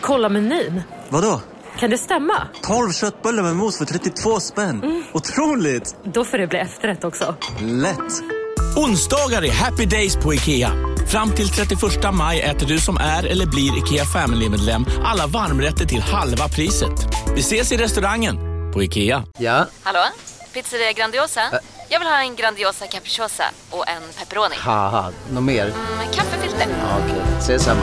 Kolla menyn. Vadå? Kan det stämma? 12 köttbullar med mos för 32 spänn. Mm. Otroligt! Då får det bli efterrätt också. Lätt! Onsdagar är happy days på IKEA. Fram till 31 maj äter du som är eller blir IKEA Family-medlem alla varmrätter till halva priset. Vi ses i restaurangen på IKEA. Ja? Hallå? Pizzeria Grandiosa? Ä Jag vill ha en Grandiosa capriciosa och en pepperoni. något mer? Mm, kaffefilter. Ja, Okej, okay. ses samma.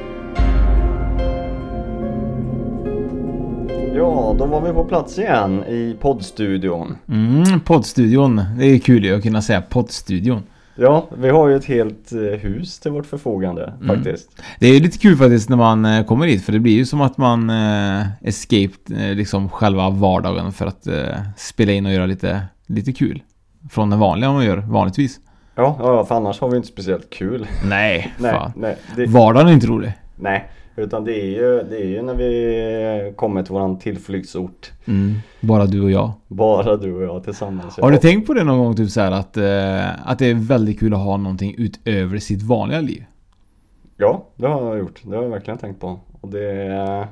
Ja, då var vi på plats igen i poddstudion. Mm, poddstudion. Det är kul ju att kunna säga poddstudion. Ja, vi har ju ett helt eh, hus till vårt förfogande mm. faktiskt. Det är lite kul faktiskt när man eh, kommer hit för det blir ju som att man eh, escaped eh, liksom själva vardagen för att eh, spela in och göra lite, lite kul. Från det vanliga man gör vanligtvis. Ja, ja, för annars har vi inte speciellt kul. Nej, nej, fan. nej det... Vardagen är inte rolig. Nej, utan det är ju, det är ju när vi kommer till våran tillflyktsort. Mm. Bara du och jag. Bara du och jag tillsammans. Har du tänkt på det någon gång typ så här att, eh, att det är väldigt kul att ha någonting utöver sitt vanliga liv? Ja, det har jag gjort. Det har jag verkligen tänkt på. Och det,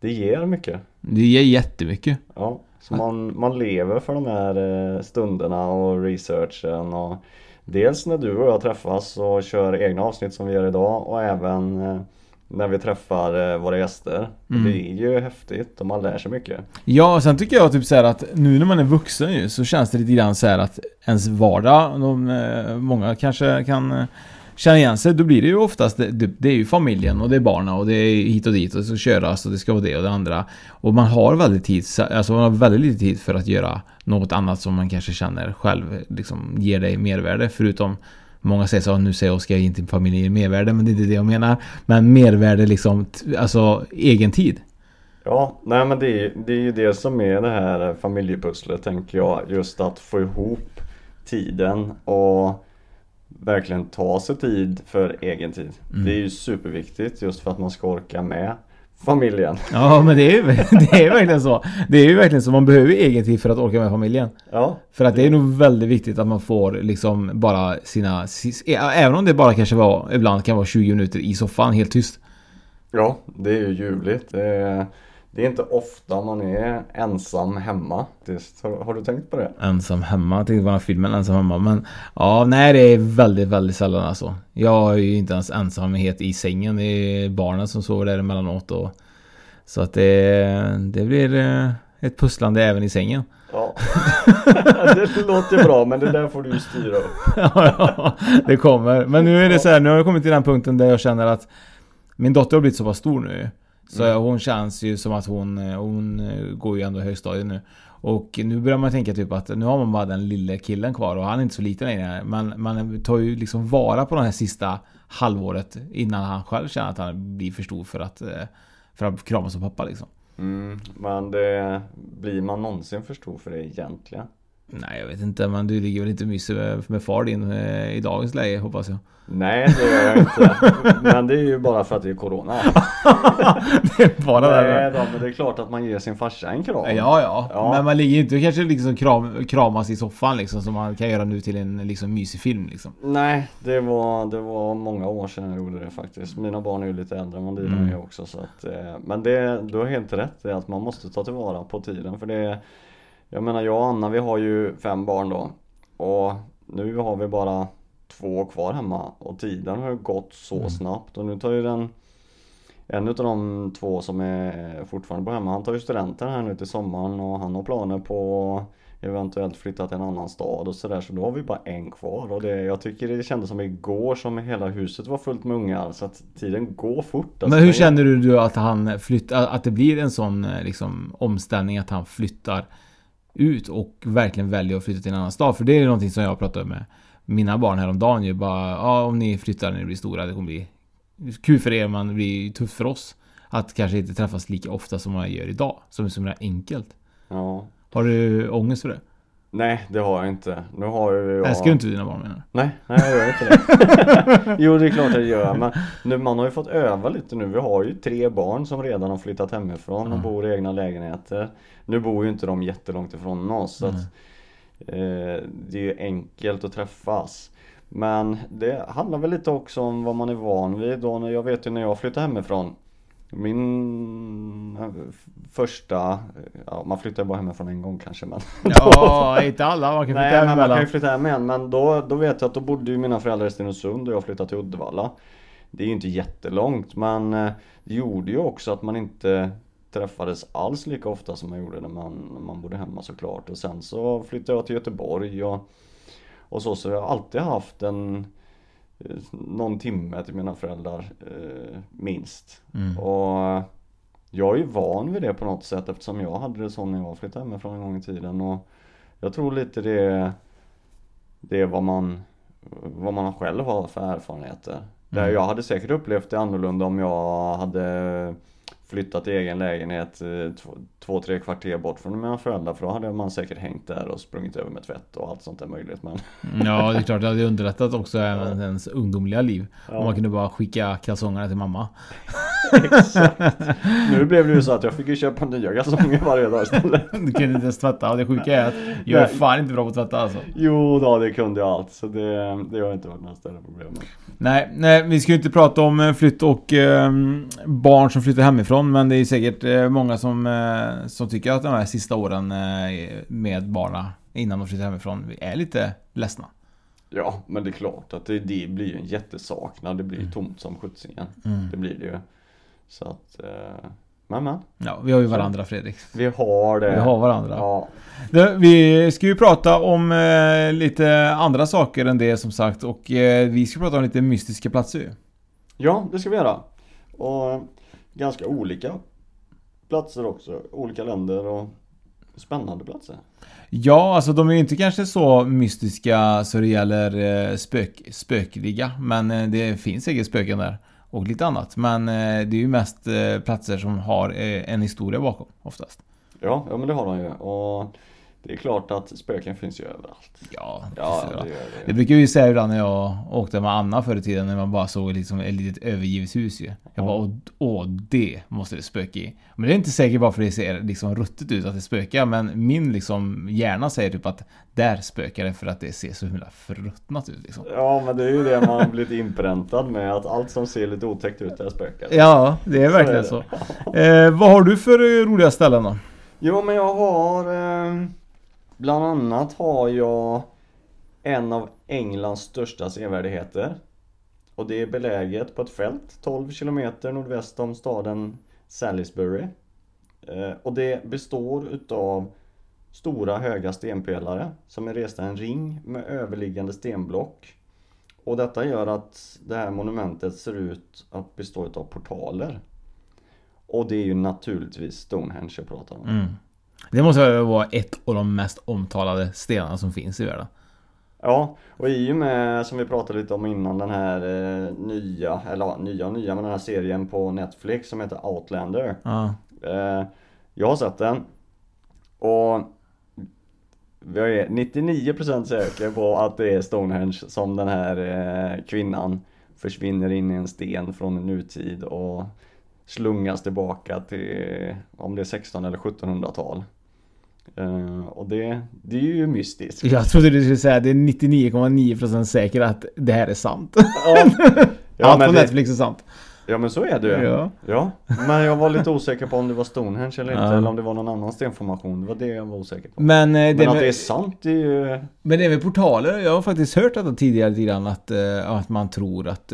det ger mycket. Det ger jättemycket. Ja, så man, man lever för de här eh, stunderna och researchen och Dels när du och jag träffas och kör egna avsnitt som vi gör idag och även eh, när vi träffar eh, våra gäster. Mm. Det är ju häftigt och man lär sig mycket. Ja, och sen tycker jag typ så att nu när man är vuxen ju så känns det lite grann så att ens vardag, de, eh, många kanske kan eh, känna igen sig, då blir det ju oftast det, det, är ju familjen och det är barnen och det är hit och dit och det ska köras och det ska vara det och det andra. Och man har väldigt tid, alltså man har väldigt lite tid för att göra något annat som man kanske känner själv liksom ger dig mervärde förutom Många säger så, nu säger Oskar inte familjen mervärde, men det är inte det jag menar. Men mervärde liksom, alltså egen tid. Ja, nej men det är, det är ju det som är det här familjepusslet tänker jag. Just att få ihop tiden och verkligen ta sig tid för egen tid. Mm. Det är ju superviktigt just för att man ska orka med familjen. Ja men det är, det är verkligen så. Det är ju verkligen så. Man behöver egen tid för att orka med familjen. Ja. För att det är nog väldigt viktigt att man får liksom bara sina... Även om det bara kanske var, ibland kan vara 20 minuter i soffan helt tyst. Ja, det är ju ljuvligt. Är, det är inte ofta man är ensam hemma. Har, har, du tänkt på det? Ensam hemma? Jag tänkte på den här filmen Ensam hemma. Men ja, nej det är väldigt, väldigt sällan alltså. Jag är ju inte ens ensamhet i sängen. Det är barnen som sover där emellanåt. Och, så att det, det blir eh, ett pusslande även i sängen. Ja, det låter bra men det där får du styra upp. ja, ja, det kommer. Men nu är det så här, nu har jag kommit till den punkten där jag känner att min dotter har blivit så pass stor nu. Så mm. hon känns ju som att hon, eh, hon eh, går ju ändå högstadiet nu. Och nu börjar man tänka typ att nu har man bara den lille killen kvar och han är inte så liten längre. Men man tar ju liksom vara på det här sista halvåret innan han själv känner att han blir för stor för att, eh, för att kramas som pappa liksom. Mm, men det, blir man någonsin för stor för det egentligen? Nej jag vet inte men du ligger väl inte myser med, med far din i dagens läge hoppas jag. Nej det gör jag inte. Men det är ju bara för att det är Corona. det är bara Nej, det. Då, men det är klart att man ger sin farsa en kram. Ja, ja. ja. Men man ligger inte kanske liksom kram, kramas i soffan liksom som man kan göra nu till en liksom mysig film liksom. Nej, det var, det var många år sedan jag gjorde det faktiskt. Mina barn är ju lite äldre än dina mm. är också. Så att, eh, men det, du har helt rätt i att man måste ta tillvara på tiden. För det Jag menar jag och Anna vi har ju fem barn då. Och nu har vi bara två kvar hemma. Och tiden har ju gått så mm. snabbt. Och nu tar ju den en utav de två som är fortfarande på hemma, han tar ju studenten här nu till sommaren. Och han har planer på eventuellt flytta till en annan stad och sådär. Så då har vi bara en kvar. Och det, jag tycker det kändes som igår som hela huset var fullt med ungar. Så att tiden går fort. Alltså, Men hur känner du att han flyttar, att det blir en sån eh, liksom omställning att han flyttar ut och verkligen väljer att flytta till en annan stad? För det är någonting som jag pratade med mina barn häromdagen ju bara, ja om ni flyttar när ni blir stora, det kommer bli kul för er men det blir tufft för oss. Att kanske inte träffas lika ofta som man gör idag, som är så himla enkelt. Ja. Har du ångest för det? Nej det har jag inte. Nu har jag... Älskar du inte dina barn menar? Nej, nej jag gör inte det. jo det är klart jag gör men nu, man har ju fått öva lite nu. Vi har ju tre barn som redan har flyttat hemifrån och Mm. bor i egna lägenheter. Nu bor ju inte de jättelångt ifrån oss så att eh, det är ju enkelt att träffas. Men det handlar väl lite också om vad man är van vid. Då, när jag vet ju när jag flyttade hemifrån min eh, första, ja man flyttar bara hemifrån en gång kanske men Ja, inte alla. Man kan flytta Nej hem men man kan ju flytta hem igen men då, då vet jag att då bodde ju mina föräldrar i Stenungsund och jag flyttade till Uddevalla Det är ju inte jättelångt men eh, det gjorde ju också att man inte träffades alls lika ofta som man gjorde när man, när man bodde hemma såklart och sen så flyttade jag till Göteborg och, och så så jag har alltid haft en eh, någon timme till mina föräldrar eh, minst Mm. och jag är ju van vid det på något sätt eftersom jag hade det så när jag flyttade hemifrån en gång i tiden och jag tror lite det Det är vad man Vad man själv har för erfarenheter Där Mm. jag hade säkert upplevt det annorlunda om jag hade Flyttat till egen lägenhet eh, två, två, tre kvarter bort från mina föräldrar för då hade man säkert hängt där och sprungit över med tvätt och allt sånt där möjligt men Ja, det är klart. Det hade underlättat också även ens ungdomliga liv. Ja. Om man kunde bara skicka kalsongerna till mamma. Exakt. Nu blev det ju så att jag fick ju köpa nya kalsonger varje dag istället Du kunde inte ens tvätta. Och det sjuka är att jag är Nej. fan inte bra på att tvätta alltså. Jo då, det kunde jag allt så det, det har inte varit några större problem med. Nej, nej, vi ska ju inte prata om eh, flytt och eh, barn som flyttar hemifrån. Men det är säkert eh, många som, eh, som tycker att de här sista åren eh, med barnen innan de flyttar hemifrån är lite ledsna. Ja, men det är klart att det, det blir ju en jättesaknad. Det blir ju tomt som sjuttsingen. Mm. Det blir det ju. Så att, eh, men men. Ja, vi har ju varandra Fredrik. Vi har det. Vi har varandra. Ja. Vi ska ju prata om eh, lite andra saker än det som sagt och eh, vi ska prata om lite mystiska platser ju. ja, det ska vi göra. Och ganska olika platser också. Olika länder och spännande platser. Ja, alltså de är ju inte kanske så mystiska så det gäller eh, spök, spökliga men eh, det finns säkert spöken där och lite annat. Men eh, det är ju mest eh, platser som har eh, en historia bakom oftast. Ja, ja men det har de ju. Och det är klart att spöken finns ju överallt. Ja, Ja, det, gör det det. brukar vi säga ibland när jag åkte med Anna förr i tiden när man bara såg liksom ett litet övergivet hus ju. Jag bara, åh, åh det måste det spöka i. Men det är inte säkert bara för det ser liksom ruttet ut att det spökar. Men min liksom hjärna säger typ att där spökar det för att det ser så himla förruttnat ut liksom. Ja, men det är ju det man har blivit inpräntad med. Att allt som ser lite otäckt ut är spökar. Ja, det är Så verkligen är så. Eh, vad har du för eh, roliga ställen då? Jo men jag har eh, Bland annat har jag En av Englands största sevärdheter. Och det är beläget på ett fält 12 kilometer nordväst om staden Salisbury. Eh, och det består utav Stora höga stenpelare som är resta i en ring med överliggande stenblock. Och detta gör att det här monumentet ser ut att bestå utav portaler. Och det är ju naturligtvis Stonehenge jag pratar om. Mm. Det måste väl vara ett av de mest omtalade stenarna som finns i världen. Ja, och i och med som vi pratade lite om innan den här eh, nya, eller ja, nya och nya men den här serien på Netflix som heter Outlander Ja. eh, Jag har sett den Och Jag är 99% säker på att det är Stonehenge som den här eh, kvinnan Försvinner in i en sten från en nutid och Slungas tillbaka till om det är 16 eller 1700-tal eh, Och det, det är ju mystiskt Jag trodde du skulle säga att det är 99,9% säkert att det här är sant. Ja, ja Allt på det- Netflix är sant. Ja men så är det ju. Ja. ja. Men jag var lite osäker på om det var Stonehenge eller inte Ja. eller om det var någon annan stenformation. Det var det jag var osäker på. Men, eh, Men det att med- det är sant det är ju... Men det är väl portaler? Jag har faktiskt hört detta tidigare lite grann att, eh, att man tror att,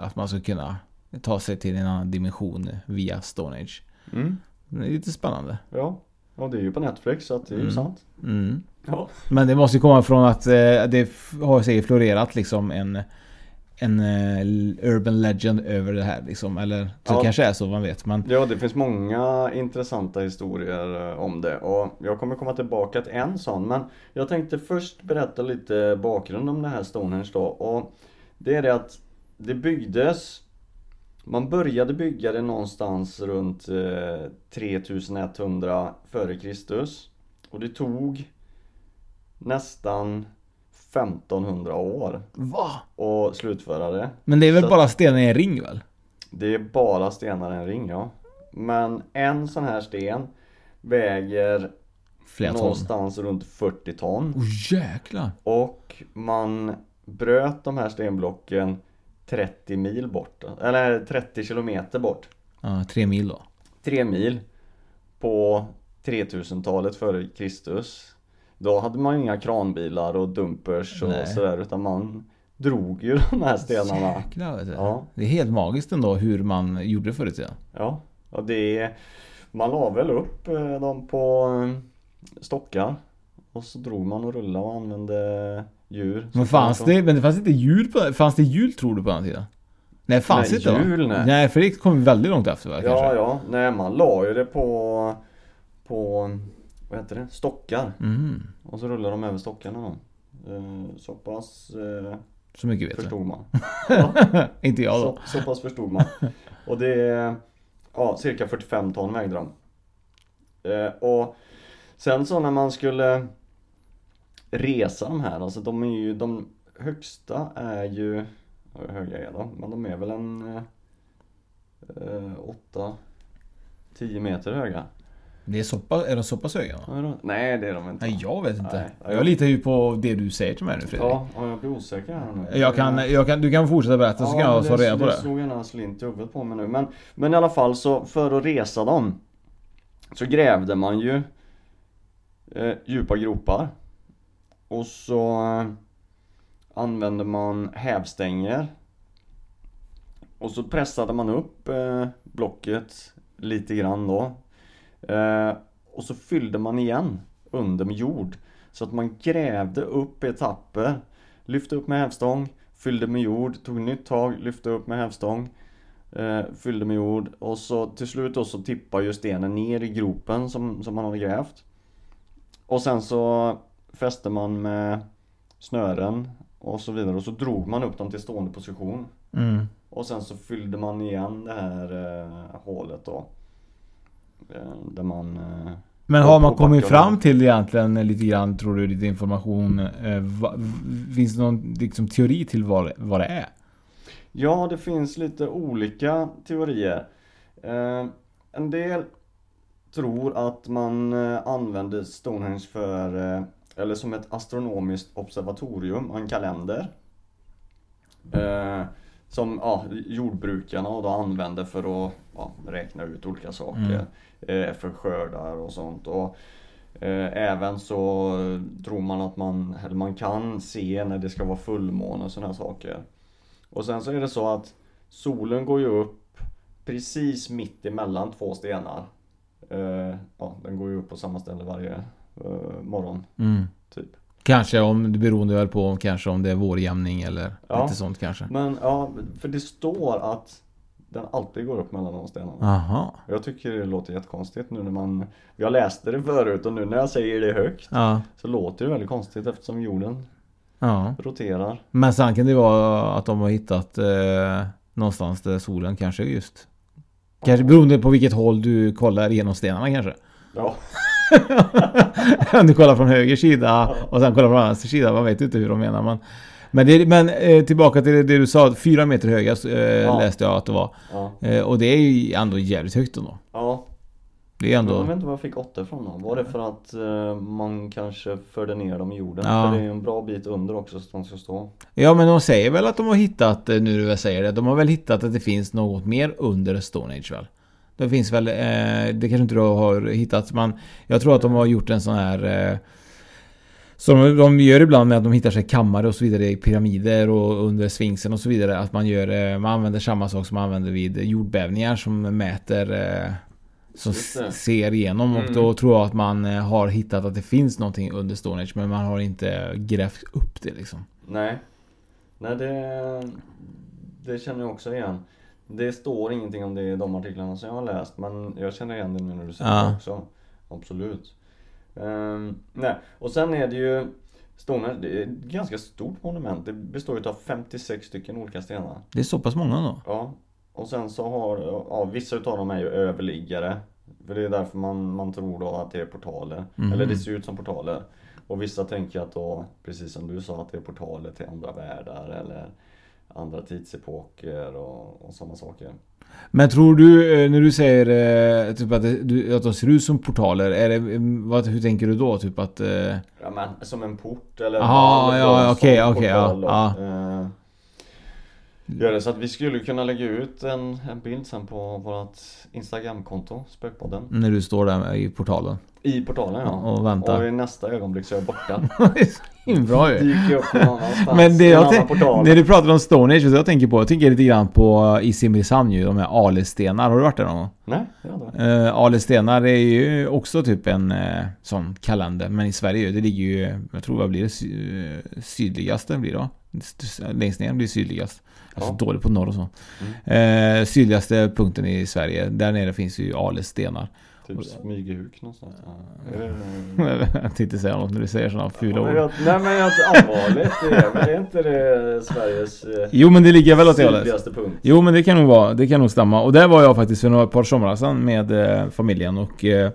att man ska kunna ta sig till en annan dimension via Stone Age. Mm. Det är lite spännande. Ja, och det är ju på Netflix så att det är ju Mm. sant. Mm. Ja. Men det måste ju komma från att eh, det har säkert florerat liksom en en eh, urban legend över det här liksom. Eller så Ja. det kanske är så, man vet. Men Ja, det finns många intressanta historier eh, om det och jag kommer komma tillbaka till en sån men jag tänkte först berätta lite bakgrund om det här Stonehenge då och det är det att det byggdes man började bygga det någonstans runt eh, 3100 före Kristus och det tog nästan 1500 år Va? att slutföra det. Men det är väl Så bara stenar i en ring väl? det är bara stenar i en ring ja. Men en sån här sten väger Flera ton. någonstans runt 40 ton. Åh jäklar! Och man bröt de här stenblocken 30 mil bort. Eller 30 kilometer bort. Ja, tre mil då. Tre mil. På 3000-talet före Kristus. Då hade man inga kranbilar och dumpers och Nej. sådär utan man drog ju de här stenarna. Jäklar. Ja. Det är helt magiskt ändå hur man gjorde i tiden. Ja, och det man la väl upp eh, dem på eh, stockar och så drog man och rullade och använde djur. Men fanns det, men det fanns inte hjul på, fanns det hjul tror du på den tiden? Nej, fanns Nej, inte va? hjul, nej. nej. för det kom väldigt långt efter va? Ja, kanske? ja, nej man la ju det på, på, vad heter det, stockar. Mm. Och så rullade de över stockarna då. Eh, Så pass eh, Så mycket vet förstod du. man. Inte jag då. Så, så pass förstod man. Och det är ja, cirka 45 ton vägde de. Eh, och sen så när man skulle resa de här, alltså de är ju, de högsta är ju, ja, hur höga är de? Men de är väl en eh, 8 10 meter höga. Det är, så pass, är de så pass höga? Va? Ja, Nej det är de inte. Nej, jag vet inte. Nej, ja, jag litar ju på det du säger till mig nu Fredrik. Ja, ja, jag blir osäker här nu. Jag kan, jag kan, du kan fortsätta berätta så kan jag ta reda på det det. slog gärna slint i huvudet på mig nu. Men, men i alla fall så för att resa dem så grävde man ju eh, djupa gropar. Och så eh, använde man hävstänger. Och så pressade man upp eh, blocket lite grann då. Eh, och så fyllde man igen under med jord. Så att man grävde upp etapper. Lyfte upp med hävstång, fyllde med jord, tog nytt tag, lyfte upp med hävstång. Eh, fyllde med jord och så till slut då så tippade ju stenen ner i gropen som, som man hade grävt. Och sen så fäste man med snören och så vidare och så drog man upp dem till stående position. Mm. Och sen så fyllde man igen det här eh, hålet då. Eh, där man... Eh, Men har man kommit fram till egentligen lite grann, tror du, lite information? Eh, va, finns det någon liksom, teori till vad, vad det är? Ja, det finns lite olika teorier. Eh, en del tror att man eh, använde Stonehenge för, eh, eller som ett astronomiskt observatorium, en kalender. Eh, som ja, jordbrukarna och då använde för att ja, räkna ut olika saker. Eh, för skördar och sånt. Och, eh, även så tror man att man, eller man kan se när det ska vara fullmåne och sådana saker. Och sen så är det så att solen går ju upp precis mitt emellan två stenar. Eh, ja, den går ju upp på samma ställe varje morgon. Mm. Typ. Kanske om, det beroende väl på kanske om det är vårjämning eller Ja. lite sånt kanske. Men ja, för det står att den alltid går upp mellan de stenarna. Aha. Jag tycker det låter jättekonstigt nu när man Jag läste det förut och nu när jag säger det högt Ja. Så låter det väldigt konstigt eftersom jorden Ja. roterar Men sen kan det vara att de har hittat eh, någonstans där solen kanske just Kanske beroende på vilket håll du kollar genom stenarna kanske. Ja Om du kollar från höger sida och sen kollar från vänster sida. Man vet inte hur de menar. Men, men, det, men eh, tillbaka till det du sa. Fyra meter höga eh, Ja. läste jag att det var. Ja. Eh, och det är ju ändå jävligt högt ändå. Ja Det är Jag ändå... vet inte var jag fick åtta ifrån då. Var det för att eh, man kanske förde ner dem i jorden? Ja. För det är ju en bra bit under också så de ska stå Ja men de säger väl att de har hittat, nu när jag säger det, de har väl hittat att det finns något mer under Stone Age väl? Det finns väl, eh, det kanske inte du har hittat men jag tror att de har gjort en sån här eh, Så de, gör ibland med att de hittar sig kammare och så vidare i pyramider och under sfinksen och så vidare. Att man gör, eh, man använder samma sak som man använder vid jordbävningar som mäter eh, som ser igenom och Mm. då tror jag att man eh, har hittat att det finns någonting under Stonehenge men man har inte grävt upp det liksom. Nej. Nej, det, det känner jag också igen. Det står ingenting om det i de artiklarna som jag har läst, men jag känner igen det nu när du säger Ja. det också. Absolut. Ehm, nej, och sen är det ju Stonehenge, det är ett ganska stort monument. Det består ju av 56 stycken olika stenar. Det är så pass många då. Ja, och sen så har, ja vissa utav dem är ju överliggare. För det är därför man, man tror då att det är portaler. Mhm. Eller det ser ut som portaler. Och vissa tänker att då, precis som du sa, att det är portaler till andra världar eller andra tidsepoker och, och sådana saker. Men tror du, eh, när du säger eh, typ att, det- att de ser ut som portaler, är det, eh, vad, hur tänker du då? Typ att... Ja men som en port eller Aha, ja, okej, okej, ja, ja. Eh, Gör det så att vi skulle kunna lägga ut en, en bild sen på vårt Instagramkonto, Spökpodden. När du står där i portalen. I portalen ja. Och väntar. Och i nästa ögonblick så är jag borta. Bra ju. Dyker upp någon annanstans. Men det jag annan när du pratar om du vad jag tänker på? Jag tänker lite grann på i Simrishamn ju, de här alestenar. Har du varit där någon gång? Nej, det har jag inte. Uh, alestenar är ju också typ en uh, sån kalender, men i Sverige det ligger ju, jag tror vad blir det, sy eh, sydligaste blir det va? Längst ner blir sydligast. Alltså Ja. dålig på norr och så. Mm. Eh, sydligaste punkten i Sverige, där nere finns ju alestenar. Typ Smygehuk någonstans. Ja. Är det- jag tänkte säga något när du säger sådana fula ord. jag, nej men jag allvarligt, det är, men är inte det Sveriges eh, Jo men det ligger väl åt det hållet. punkt? Jo men det kan nog vara, det kan nog stämma. Och där var jag faktiskt för några par somrar sedan med eh, familjen och eh,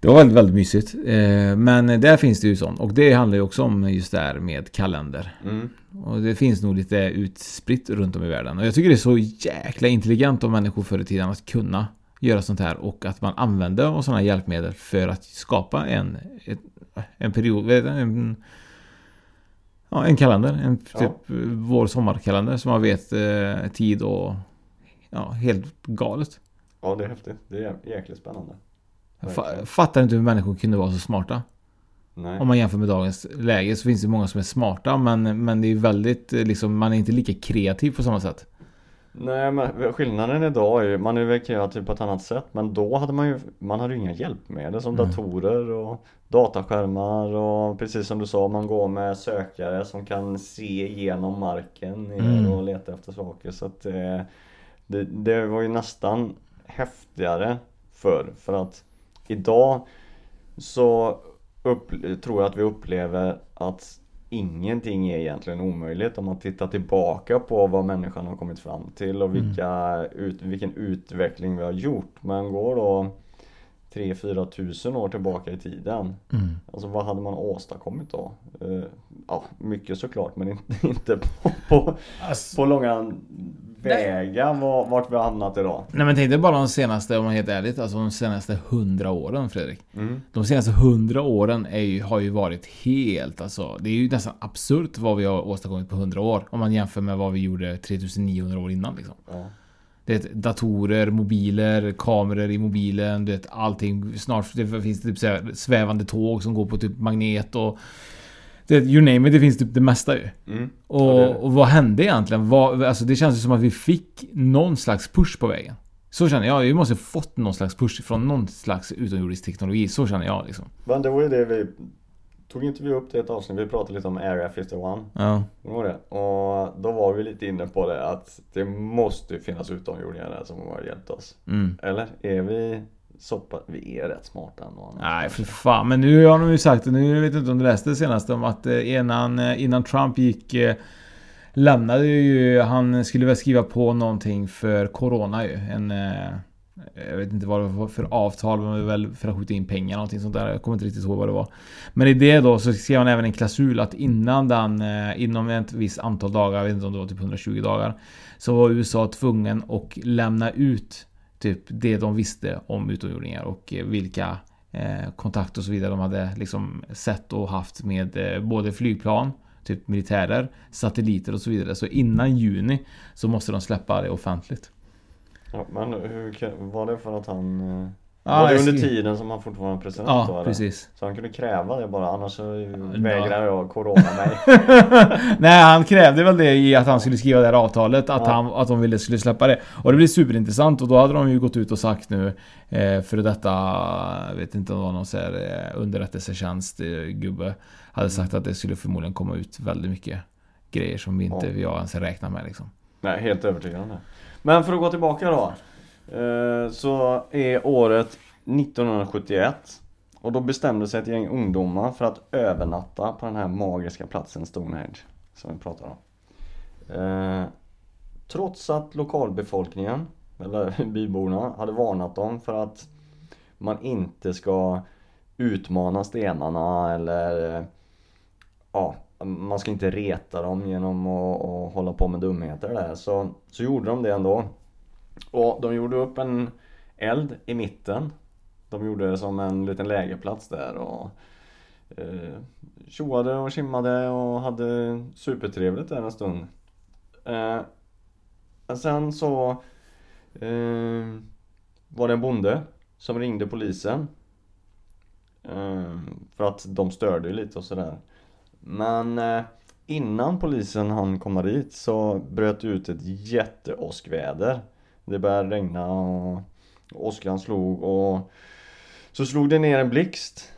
Det var väldigt, väldigt mysigt. Eh, men där finns det ju sånt. Och det handlar ju också om just det här med kalender. Mm. Och det finns nog lite utspritt runt om i världen. Och jag tycker det är så jäkla intelligent av människor förr i tiden att kunna göra sånt här och att man använder sådana hjälpmedel för att skapa en, ett, en period, en, ja, en kalender. En typ Ja. vår sommarkalender som man vet eh, tid och ja, helt galet. Ja, det är häftigt. Det är jäkligt spännande. Jag fattar inte hur människor kunde vara så smarta. Nej. Om man jämför med dagens läge så finns det många som är smarta men, men det är väldigt eh, liksom, man är inte lika kreativ på samma sätt. Nej men skillnaden idag är ju, man är väl kreativ på ett annat sätt men då hade man ju, man hade ju inga hjälpmedel som datorer och dataskärmar och precis som du sa, man går med sökare som kan se igenom marken Mm. och leta efter saker så att eh, det, det var ju nästan häftigare förr för att idag så upp, tror jag att vi upplever att ingenting är egentligen omöjligt om man tittar tillbaka på vad människan har kommit fram till och vilka, ut, vilken utveckling vi har gjort. Man går då 3-4 tusen år tillbaka i tiden. Mm. Alltså vad hade man åstadkommit då? Eh, ja, mycket såklart men inte, inte på, på, på långa vägar var- vart vi har hamnat idag. Nej men tänk dig bara de senaste, om man är helt ärligt, alltså de senaste hundra åren Fredrik. Mm. De senaste hundra åren är ju, har ju varit helt, alltså det är ju nästan absurt vad vi har åstadkommit på hundra år. Om man jämför med vad vi gjorde 3900 år innan liksom. Ja. Det är datorer, mobiler, kameror i mobilen, det är allting. Snart det finns typ så här svävande tåg som går på typ magnet och... Det, you name it, det finns typ det mesta ju. Mm. Och, Ja, det det. och vad hände egentligen? Vad, alltså det känns ju som att vi fick någon slags push på vägen. Så känner jag. Vi måste ha fått någon slags push från någon slags utomjordisk teknologi. Så känner jag liksom. Men det var ju det vi Tog inte vi upp det i ett avsnitt? Vi pratade lite om Area 51 Ja. Var det. Och då var vi lite inne på det att det måste finnas utomjordingar där som har hjälpt oss. Mm. Eller är vi så vi är rätt smarta ändå. Nej för fan. Men nu har de ju sagt, nu vet jag inte om du läste det senaste om att eh, innan, eh, innan Trump gick eh, Lämnade ju, han skulle väl skriva på någonting för Corona ju. En jag vet inte vad det var för avtal, men det var väl för att skjuta in pengar någonting sånt där. Jag kommer inte riktigt ihåg vad det var. Men i det då så skrev han även en klausul att innan den, inom ett visst antal dagar, jag vet inte om det var typ 120 dagar. Så var USA tvungen att lämna ut typ det de visste om utomjordingar och eh, vilka eh, kontakt och så vidare de hade liksom sett och haft med eh, både flygplan, typ militärer, satelliter och så vidare. Så innan juni så måste de släppa det offentligt. Ja, men hur, var det för att han eh, Ja, var det jag under tiden som han fortfarande var president Ja, då, precis. Så han kunde kräva det bara, annars så vägrar jag corona mig. Nej han krävde väl det i att han skulle skriva det här avtalet att, Ja. han, att de ville skulle släppa det. Och det blev superintressant och då hade de ju gått ut och sagt nu eh, för detta, jag vet inte om det var någon så här eh, underrättelsetjänst eh, gubbe hade sagt att det skulle förmodligen komma ut väldigt mycket grejer som vi inte Ja. vi har ens räknat med liksom. Nej, helt övertygad om det. Men för att gå tillbaka då. Eh, så är året 1971. Och då bestämde sig ett gäng ungdomar för att övernatta på den här magiska platsen Stonehenge. Som vi pratar om. Eh, trots att lokalbefolkningen, eller byborna, hade varnat dem för att man inte ska utmana stenarna eller eh, ja, man ska inte reta dem genom att, att hålla på med dumheter där. Så, så gjorde de det ändå. Och de gjorde upp en eld i mitten. De gjorde det som en liten lägerplats där och eh, tjoade och simmade och hade supertrevligt där en stund. Eh, men sen så eh, var det en bonde som ringde polisen. Eh, för att de störde ju lite och sådär. Men eh, innan polisen hann komma dit så bröt det ut ett jätteåskväder. Det började regna och åskan slog och så slog det ner en blixt.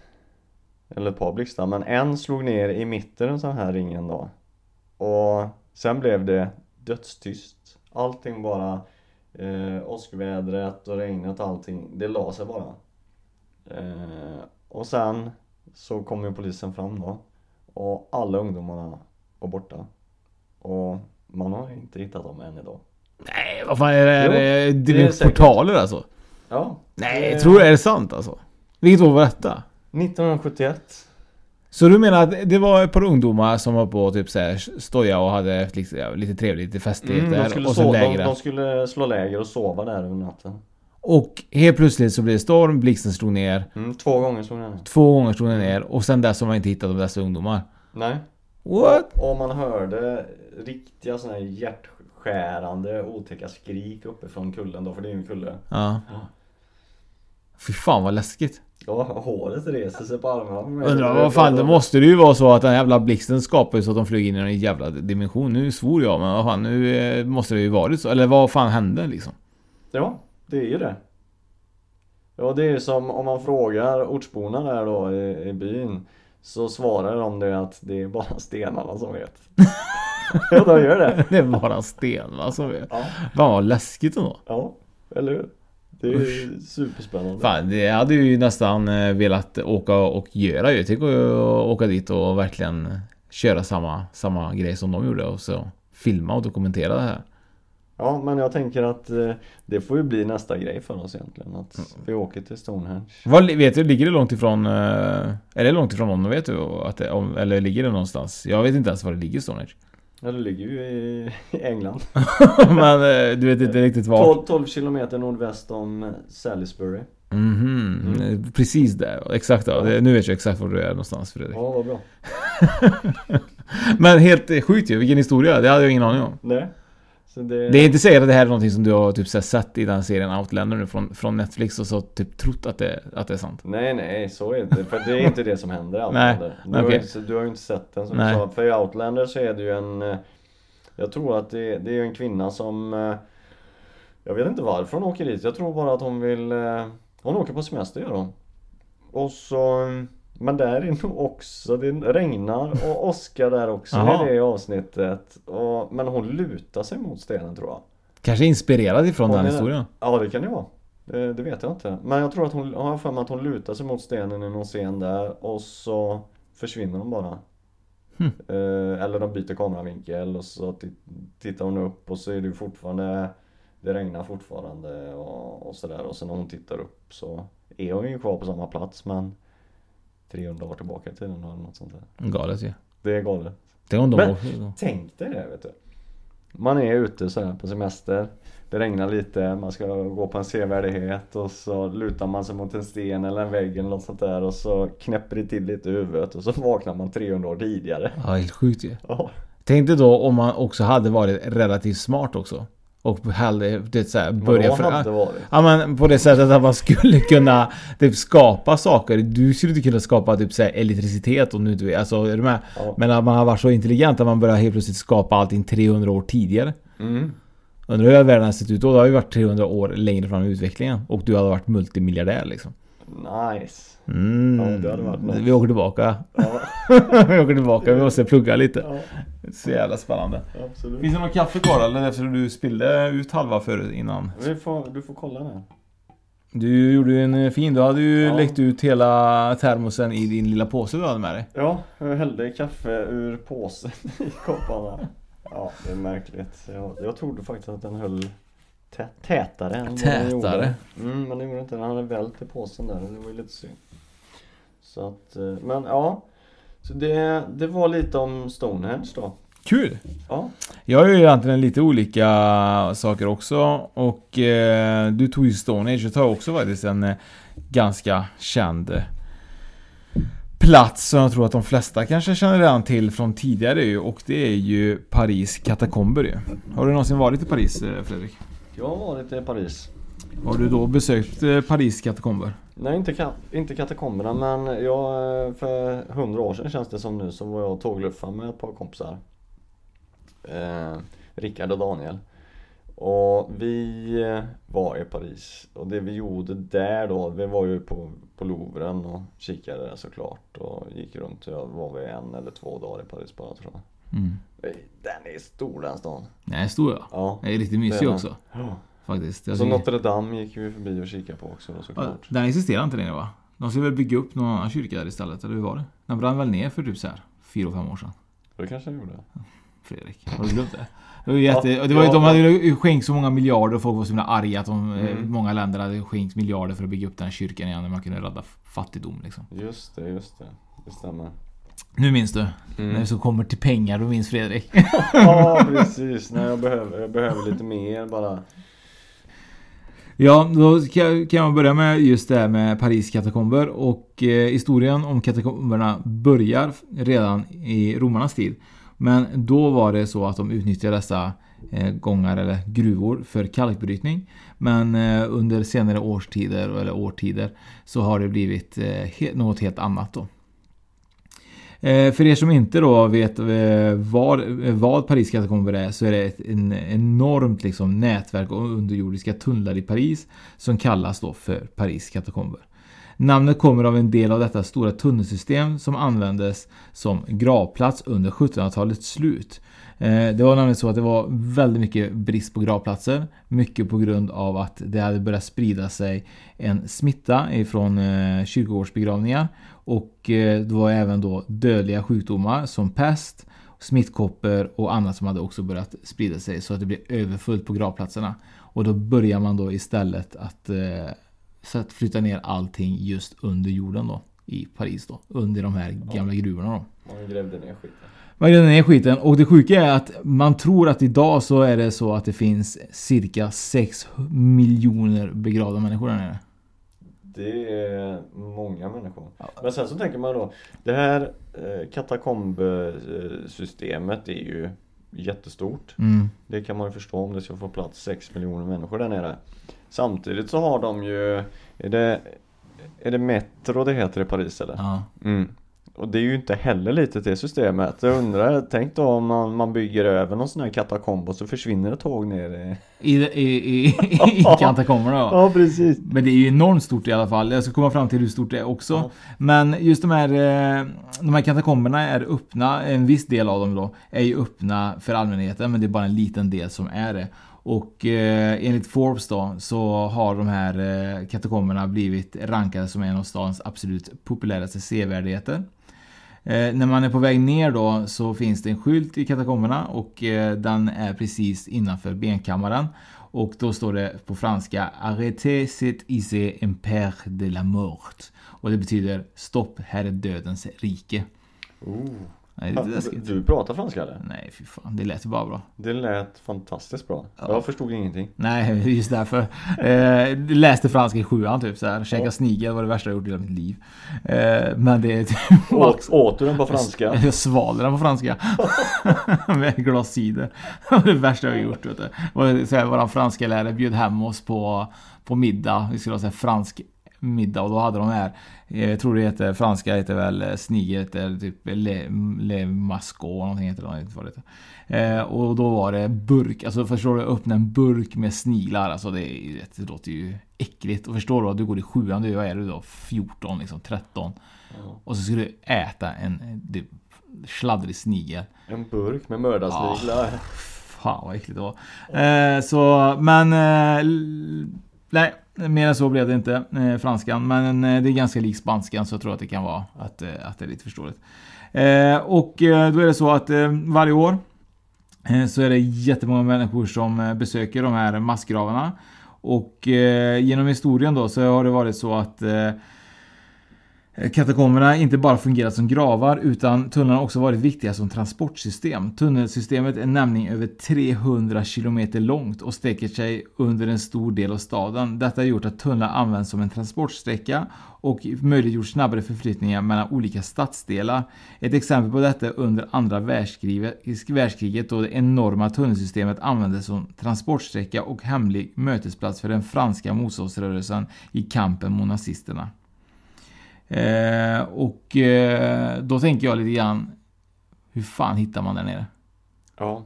Eller ett par blixtar, men en slog ner i mitten av den här ringen då. Och sen blev det dödstyst. Allting bara eh, åskvädret och regnet och allting, det la sig bara. Eh, och sen så kom ju polisen fram då. Och alla ungdomarna var borta. Och man har inte hittat dem än idag. Nej vad fan är det? Jo, det, det det är säkert. portaler alltså? Ja. Nej, det- jag tror det är sant alltså? Vilket år var detta? 1971. Så du menar att det var ett par ungdomar som var på typ såhär stoja och hade lite, ja, lite trevligt, lite festligheter Mm, och sen sova, de, de skulle slå läger och sova där över natten. Och helt plötsligt så blev det storm, blixten slog ner. Mm, två gånger slog den ner. Två gånger slog den ner och sen dess har man inte hittat de dessa ungdomar. Nej. What? Och, och man hörde riktiga sådana här hjärtskärande otäcka skrik uppifrån kullen då, för det är ju en kulle. Ja. Fy fan vad läskigt. Ja, håret reser sig på armarna. Undrar vad fan, det måste det ju vara så att den jävla blixten skapar så att de flög in i en jävla dimension. Nu svor jag men vad fan, nu eh, måste det ju varit så. Eller vad fan hände liksom? Ja, det är ju det. Ja, det är som om man frågar ortsborna där då i, i byn Så svarar de det att det är bara stenarna som vet. ja, de gör det. det är bara sten va, som vet. Ja. Fan vad läskigt ändå. Ja, eller hur? Det är ju superspännande. Fan, det hade ju nästan eh, velat åka och göra ju. Tänk att åka dit och verkligen köra samma, samma grej som de gjorde och så filma och dokumentera det här. Ja, men jag tänker att eh, det får ju bli nästa grej för oss egentligen. Att vi åker till Stonehenge. Vad, vet du, ligger det långt ifrån... eh, Är det långt ifrån London vet du? Att det, eller ligger det någonstans? Jag vet inte ens var det ligger Stonehenge. Ja, det ligger ju i England. Men eh, du vet inte riktigt var. 12, 12 kilometer nordväst om Salisbury. Mhm, Precis där. Exakt ja. Nu vet jag exakt var du är någonstans Fredrik. Ja, vad bra. Men helt sjukt ju. Vilken historia. Det hade jag ingen aning om. Nej. Det... Det är inte säkert att det här är någonting som du har typ här sett i den serien Outlander nu från, från Netflix och så typ trott att det, att det är sant. Nej nej, så är det inte. För det är inte det som händer i Nej, Outlander. Du, har okej. ju inte, du har ju inte sett den som Nej. du sa. För i Outlander så är det ju en... eh, Jag tror att det, det är en kvinna som... eh, Jag vet inte varför hon åker dit. Jag tror bara att hon vill... eh, Hon åker på semester gör hon. Och så... Men där är nog också, det regnar och åskar där också i det avsnittet. Och, men hon lutar sig mot stenen tror jag. Kanske inspirerad ifrån Hon den är- historien. Ja det kan det vara. Det, det vet jag inte. Men jag tror att hon, har för mig att hon lutar sig mot stenen i någon scen där och så försvinner hon bara. Hm. Eh, eller de byter kameravinkel och så ti- tittar hon upp och så är det fortfarande Det regnar fortfarande och, och sådär och sen när hon tittar upp så är hon ju kvar på samma plats men 300 år tillbaka i tiden eller något sånt där. Galet ju. Det är galet. Tänk om de Men tänk dig det vet du. Man är ute så här på semester. Det regnar lite, man ska gå på en sevärdhet och så lutar man sig mot en sten eller en vägg eller något sånt där och så knäpper det till lite i huvudet och så vaknar man 300 år tidigare. Ja, helt sjukt ju. Ja. Tänk dig då om man också hade varit relativt smart också. Och hellre, det så här, börja hade varit? Ja men på det sättet att man skulle kunna typ skapa saker. Du skulle inte kunna skapa typ så här, elektricitet om du inte vet. Alltså är du med? Ja. Men att man har varit så intelligent att man börjar helt plötsligt skapa allting 300 år tidigare. Mm. Undrar hur världen har sett ut då? Det har ju varit 300 år längre fram i utvecklingen. Och du hade varit multimiljardär liksom. Nice. Mm. Ja. Vi åker tillbaka. Ja. vi åker tillbaka. Vi måste plugga lite. Ja. Så jävla spännande. Absolut. Finns det någon kaffe kvar eller? Eftersom du spillde ut halva förut innan. Får, du får kolla nu. Du gjorde ju en eh, fin. Du hade ju Ja. läckt ut hela termosen i din lilla påse du hade med dig. Ja, jag hällde kaffe ur påsen i kopparna. Ja, det är märkligt. Jag, jag trodde faktiskt att den höll tä tätare än vad den gjorde. Tätare? Mm, men det gjorde inte. Den hade vält i påsen där. Det var ju lite synd. Så att, eh, men ja. Så det, det var lite om Stonehenge då. Kul! Ja. Jag har ju egentligen lite olika saker också. Och eh, du tog ju Stonehenge. Jag tar också faktiskt en eh, ganska känd eh, plats som jag tror att de flesta kanske känner redan till från tidigare ju. Och det är ju Paris katakomber ju. Har du någonsin varit i Paris Fredrik? Jag har varit i Paris. Har du då besökt eh, Paris katakomber? Nej, inte, ka- inte katakomberna men jag, eh, för hundra år sedan känns det som nu så var jag och tågluffade med ett par kompisar. Eh, Rickard och Daniel. Och vi eh, var i Paris och det vi gjorde där då, vi var ju på, på Louvren och kikade där såklart och gick runt, jag var vi en eller två dagar i Paris bara tror jag. Mm. Den är stor den stan. Nej, stor ja. Ja. Det är riktigt är mysig den. också. Ja. Faktiskt. Jag Så tycker- Notre Dame gick vi förbi och kikade på också då såklart. Den existerar inte längre va? De skulle väl bygga upp någon annan kyrka där istället, eller hur var det? Den brann väl ner för typ så här 4-5 år sedan. Det kanske jag gjorde. Fredrik, har du glömt det? Det var ju jätte, Ja, det var, ja. de hade ju skänkt så många miljarder och folk var så himla arga att de, eh, Mm. många länder hade skänkt miljarder för att bygga upp den här kyrkan igen när man kunde rädda fattigdom liksom. Just det, just det. Det stämmer. Nu minns du. Mm. När det så kommer till pengar, då minns Fredrik. Ja precis, nej jag behöver, jag behöver lite mer bara Ja, då kan jag börja med just det här med Paris katakomber och eh, historien om katakomberna börjar redan i romarnas tid. Men då var det så att de utnyttjade dessa eh, gångar eller gruvor för kalkbrytning. Men eh, under senare årstider eller årtider så har det blivit något helt annat då. Eh, för er som inte då vet eh, eh, vad, vad Paris katakomber är så är det ett en enormt liksom nätverk av underjordiska tunnlar i Paris som kallas då för Paris katakomber. Namnet kommer av en del av detta stora tunnelsystem som användes som gravplats under 1700-talets slut. Eh, det var nämligen så att det var väldigt mycket brist på gravplatser. Mycket på grund av att det hade börjat sprida sig en smitta ifrån eh, kyrkogårdsbegravningar. Och eh, det var även då dödliga sjukdomar som pest, smittkoppor och annat som hade också börjat sprida sig så att det blev överfullt på gravplatserna. Och då börjar man då istället att, så att flytta ner allting just under jorden då. I Paris då. Under de här gamla gruvorna då. Man grävde ner skiten. Man grävde ner skiten och det sjuka är att man tror att idag så är det så att det finns cirka 6 miljoner begravda människor där nere. Det är många människor. Men sen så tänker man då, det här eh, katakombsystemet är ju jättestort. Mm. Det kan man ju förstå om det ska få plats 6 miljoner människor där nere. Samtidigt så har de ju, är det, är det Metro det heter i Paris eller? Ja. Mm. Och det är ju inte heller litet det systemet. Jag undrar, tänk då om man, man bygger över någon sån här katakomb och så försvinner ett tåg ner i... I, i, i, i katakomberna då. Ja, precis. Men det är ju enormt stort i alla fall. Jag ska komma fram till hur stort det är också. Men just de här, eh, de här katakomberna är öppna. En viss del av dem då är ju öppna för allmänheten. Men det är bara en liten del som är det. Och eh, enligt Forbes då så har de här eh, katakomberna blivit rankade som en av stadens absolut populäraste sevärdheter. Eh, när man är på väg ner då så finns det en skylt i katakomberna och eh, den är precis innanför benkammaren. Och då står det på franska Arrêtez cet ici en père de la mort. Och det betyder Stopp, här är dödens rike. Oh. Nej, det är läskigt. Du pratar franska eller? Nej, fy fan. Det lät ju bara bra. Det lät fantastiskt bra. Jag förstod ingenting. Nej, just därför. Eh, läste franska i sjuan typ så här. Käka Ja. snigel var det värsta jag gjort i hela mitt liv. Eh, men det är typ Åt, åt du den på franska? Jag svalde den på franska. Med ett glas cider. Det var det värsta jag gjort. Vet du. Och så här, våran franska lärare bjöd hem oss på, på middag. Vi skulle ha så fransk middag och då hade de här eh, Jag tror det heter franska heter väl eh, snigel heter typ le, le masco någonting heter det. jag vet inte vad det heter. Eh, och då var det burk, alltså förstår du? Öppna en burk med sniglar. Alltså det, det låter ju äckligt. Och förstår du att du går i sjuan, du, vad är du då? 14 liksom, 13. Och så ska du äta en det, sladdrig snigel. En burk med mördarsniglar. Fan vad äckligt det var. Eh, så, men... Eh, nej, mer än så blev det inte. Eh, franskan. Men eh, det är ganska lik spanskan så jag tror att det kan vara att, eh, att det är lite förståeligt. Eh, och eh, då är det så att eh, varje år eh, så är det jättemånga människor som eh, besöker de här massgravarna. Och eh, genom historien då så har det varit så att eh, Eh, katakomberna inte bara fungerat som gravar utan tunnlarna har också varit viktiga som transportsystem. Tunnelsystemet är nämligen över 300 km långt och sträcker sig under en stor del av staden. Detta har gjort att tunnlar används som en transportsträcka och möjliggjort snabbare förflyttningar mellan olika stadsdelar. Ett exempel på detta är under andra världskriget, världskriget då det enorma tunnelsystemet användes som transportsträcka och hemlig mötesplats för den franska motståndsrörelsen i kampen mot nazisterna. Eh, och eh, då tänker jag lite grann Hur fan hittar man där nere? Ja.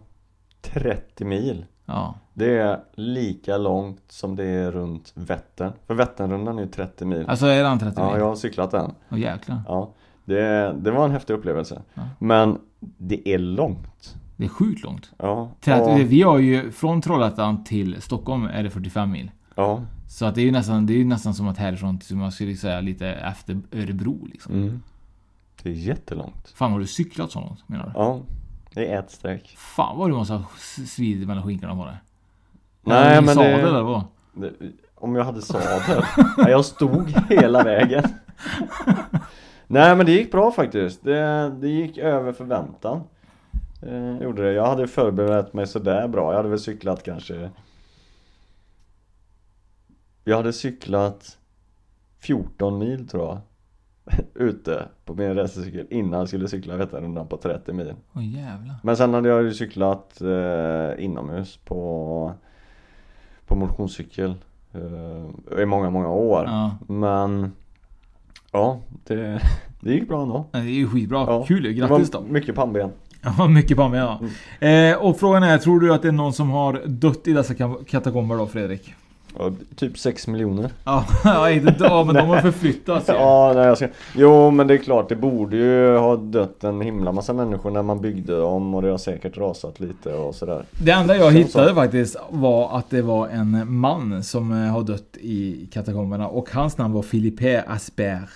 30 mil. Ja. Det är lika långt som det är runt Vättern. För Vätternrundan är ju 30 mil. Alltså är den 30 Ja, mil? jag har cyklat den. Åh jäklar. Ja. Det, det var en häftig upplevelse. Ja. Men det är långt. Det är sjukt långt. Ja. Tät- och- Vi har ju från Trollhättan till Stockholm är det 45 mil. Ja. Så att det är ju nästan, det är nästan som att härifrån till, man skulle säga lite efter Örebro liksom. Mm. Det är jättelångt. Fan har du cyklat så långt menar du? Ja. Det är ett streck. Fan vad du måste ha svidit mellan skinkorna på det. Nej men sadel det, eller vad? det... Om jag hade sadel? Nej, jag stod hela vägen. Nej men det gick bra faktiskt. Det, det gick över förväntan. Eh, gjorde det. Jag hade förberett mig sådär bra. Jag hade väl cyklat kanske Jag hade cyklat 14 mil tror jag Ute på min racercykel innan jag skulle cykla Vätternrundan på 30 mil Åh jävlar. Men sen hade jag ju cyklat eh, inomhus på På motionscykel eh, I många, många år Ja. Men Ja, det, det gick bra ändå Det är ju skitbra. Ja, Kul Grattis då. Mycket pannben Ja, mycket mig ja. Eh, och frågan är, tror du att det är någon som har dött i dessa ka- katakomber då Fredrik? Ja, Typ 6 miljoner Ja, inte men de har förflyttats ju. Ja, nej, jag ska... Jo men det är klart det borde ju ha dött en himla massa människor när man byggde dem och det har säkert rasat lite och sådär Det enda jag hittade så. faktiskt var att det var en man som eh, har dött i katakomberna och hans namn var Philippe Asper.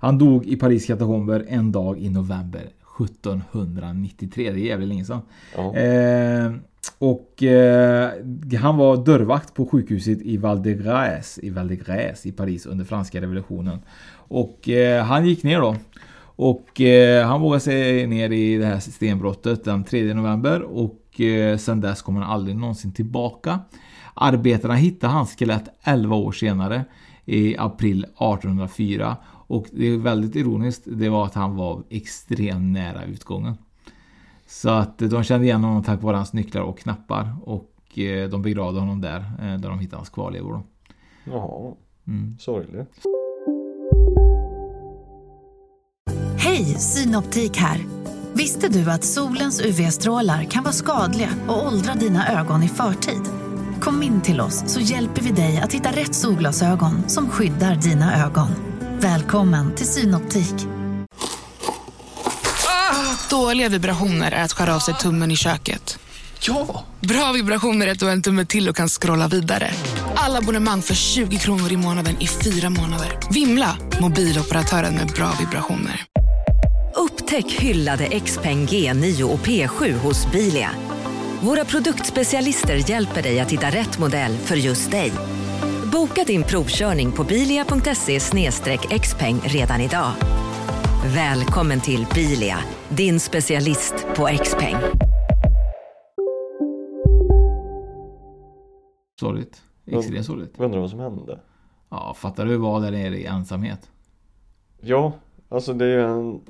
Han dog i Paris katakomber en dag i november 1793. Det är jävligt länge sedan. Ja. Eh, och eh, han var dörrvakt på sjukhuset i Val de Grâce i Val de Grâce i Paris under franska revolutionen. Och eh, han gick ner då. Och eh, han vågade sig ner i det här stenbrottet den 3 november och eh, sen dess kom han aldrig någonsin tillbaka. Arbetarna hittade hans skelett 11 år senare i april 1804 och det är väldigt ironiskt. Det var att han var extremt nära utgången. Så att de kände igen honom tack vare hans nycklar och knappar och eh, de begravde honom där eh, där de hittade hans kvarlevor. Då. Jaha, Mm. sorgligt Hej, Synoptik här. Visste du att solens UV-strålar kan vara skadliga och åldra dina ögon i förtid? Kom in till oss så hjälper vi dig att hitta rätt solglasögon som skyddar dina ögon. Välkommen till Synoptik. Dåliga vibrationer är att skära av sig tummen i köket. Ja! Bra vibrationer är att du har en tumme till och kan scrolla vidare. Alla abonnemang för 20 kronor i månaden i fyra månader. Vimla! Mobiloperatören med bra vibrationer. Upptäck hyllade XPeng G9 och P7 hos Bilia. Våra produktspecialister hjälper dig att hitta rätt modell för just dig. Boka din provkörning på bilia.se xpeng redan idag. Välkommen till Bilia, din specialist på X-peng. Sorgligt. Extremt sorgligt. Undrar vad som hände? Ja, fattar du vad där nere i ensamhet? Ja, alltså det är ju en...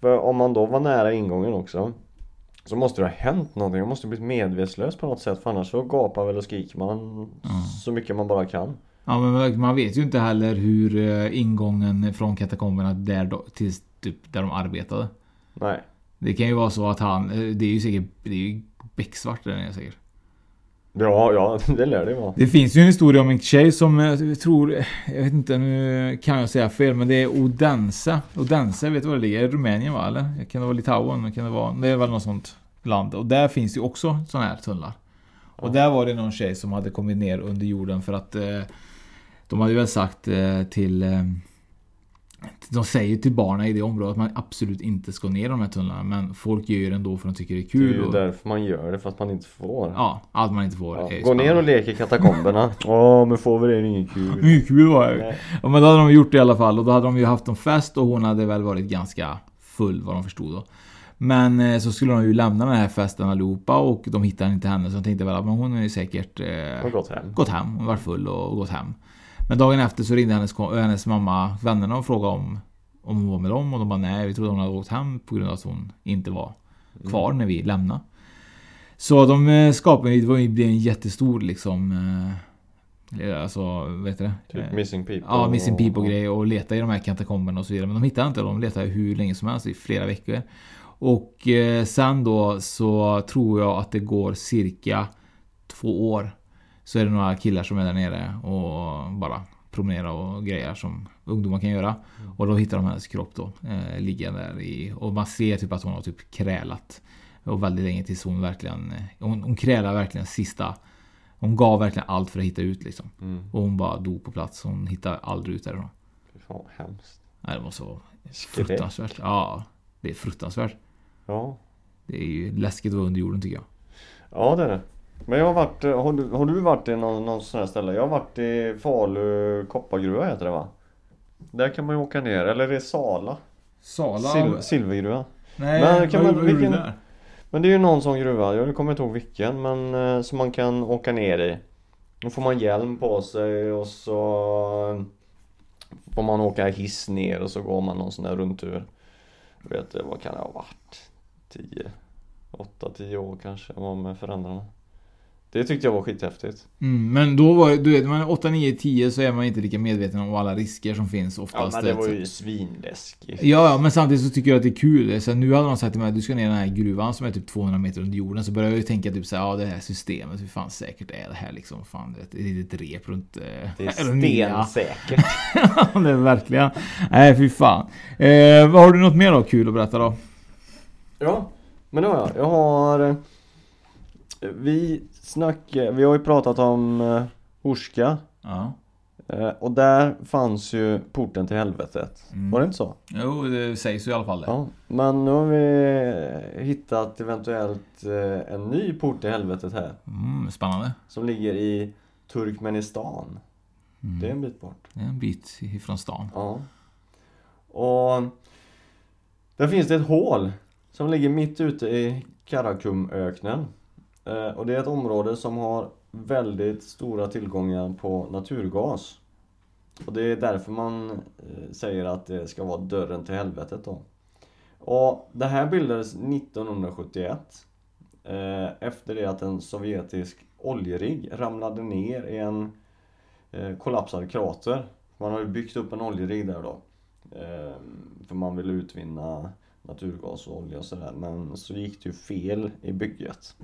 För om man då var nära ingången också Så måste det ha hänt någonting, man måste ha blivit medvetslös på något sätt för annars så gapar väl och skriker man så mycket man bara kan Ja men man vet ju inte heller hur eh, ingången från katakomberna där till typ där de arbetade. Nej. Det kan ju vara så att han, eh, det är ju säkert, det är ju becksvart där nere säkert. Ja, ja, det lär det vara Det finns ju en historia om en tjej som eh, jag tror, jag vet inte, nu kan jag säga fel, men det är Odense. Odense, vet du var det ligger? Rumänien va? Eller? Kan det vara Litauen? Kan det vara? Det är väl något sånt land. Och där finns ju också sådana här tunnlar. Och där var det någon tjej som hade kommit ner under jorden för att eh, de hade väl sagt eh, till eh, de säger till barnen i det området att man absolut inte ska ner i de här tunnlarna men folk gör det ändå för att de tycker det är Det är kul. ju och, därför man gör det, fast man inte får Ja, allt man inte får. Ja, Gå ner och lek i katakomberna Ja men får vi det är det inget kul Mycket kul var det. Ja, men då hade de gjort det i alla fall och då hade de ju haft en fest och hon hade väl varit ganska full vad de förstod då. Men eh, så skulle de ju lämna den här festen allihopa och de hittade inte henne så de tänkte väl att men hon är ju säkert eh, gått hem. gått hem. Hon var full och gått hem. Men dagen efter så ringde hennes, hennes mamma vännerna och frågade om, om hon var med dem och de bara nej vi trodde hon hade åkt hem på grund av att hon inte var kvar när vi lämnade. Så de eh, skapade, det blev en jättestor liksom eh, Alltså, vet du det? Typ Missing People Ja, Missing och- People och grejer och leta i de här katakomberna och så vidare. Men de hittade inte, de letade hur länge som helst i flera veckor. Och eh, sen då så tror jag att det går cirka två år. Så är det några killar som är där nere och bara promenerar och grejer som ungdomar kan göra. Och då hittar de hennes kropp då. Eh, liggande där i, och man ser typ att hon har typ krälat. Och väldigt länge tills hon verkligen, eh, hon, hon krälar verkligen sista hon gav verkligen allt för att hitta ut liksom. Mm. Och hon bara dog på plats. Hon hittade aldrig ut därifrån. Fy fan vad hemskt Nej, det var så Skräck. fruktansvärt. Ja, det är fruktansvärt. Ja Det är ju läskigt att vara under jorden tycker jag. Ja det är det Men jag har varit, eh, har du, har du varit i någon, någon sån här ställe? Jag har varit i Falu koppargruva heter det va? Där kan man ju åka ner, eller är det Sala? Sala? Sil, silvergruva Nej, men, kan vad man, gjorde du vilken, där? Men det är ju någon sån gruva, jag kommer inte ihåg vilken men eh, som man kan åka ner i Då får man hjälm på sig och så Får man åka hiss ner och så går man någon sån där rundtur Jag vet inte, vad kan det ha varit? 10 8-10 år kanske var med föräldrarna Det tyckte jag var skithäftigt Mm, men då var du vet, man är 8, 9, 10 så är man inte lika medveten om alla risker som finns Ja oftast. men det var ju svinläskigt Ja, ja, men samtidigt så tycker jag att det är kul. Så nu hade de sagt till mig att du ska ner i den här gruvan som är typ 200 meter under jorden. Så börjar jag ju tänka typ så här, ja det här systemet, hur fan säkert är det här liksom? Fan, det är ett litet rep runt... eh, Det är stensäkert Ja, det är verkligen. Nej, fy fan. Eh, har du något mer då kul att berätta då? Ja, men det har jag. Jag har eh, Vi snackar, vi har ju pratat om eh, Horska Ja. eh, Och där fanns ju porten till helvetet Mm. Var det inte så? Jo, det sägs ju i alla fall det. Ja, men nu har vi hittat eventuellt eh, en ny port till helvetet här Mm, spännande. Som ligger i Turkmenistan Mm. Det är en bit bort Det är en bit ifrån stan. Ja Och Där finns det ett hål Som ligger mitt ute i Karakumöknen eh, Eh, och det är ett område som har väldigt stora tillgångar på naturgas. Och det är därför man eh, säger att det ska vara dörren till helvetet då. Och det här bildades 1971 eh, Efter det att en sovjetisk oljerigg ramlade ner i en kollapsad krater. Man har ju byggt upp en oljerigg där då För man vill utvinna naturgas och olja och sådär. Men så gick det ju fel i bygget.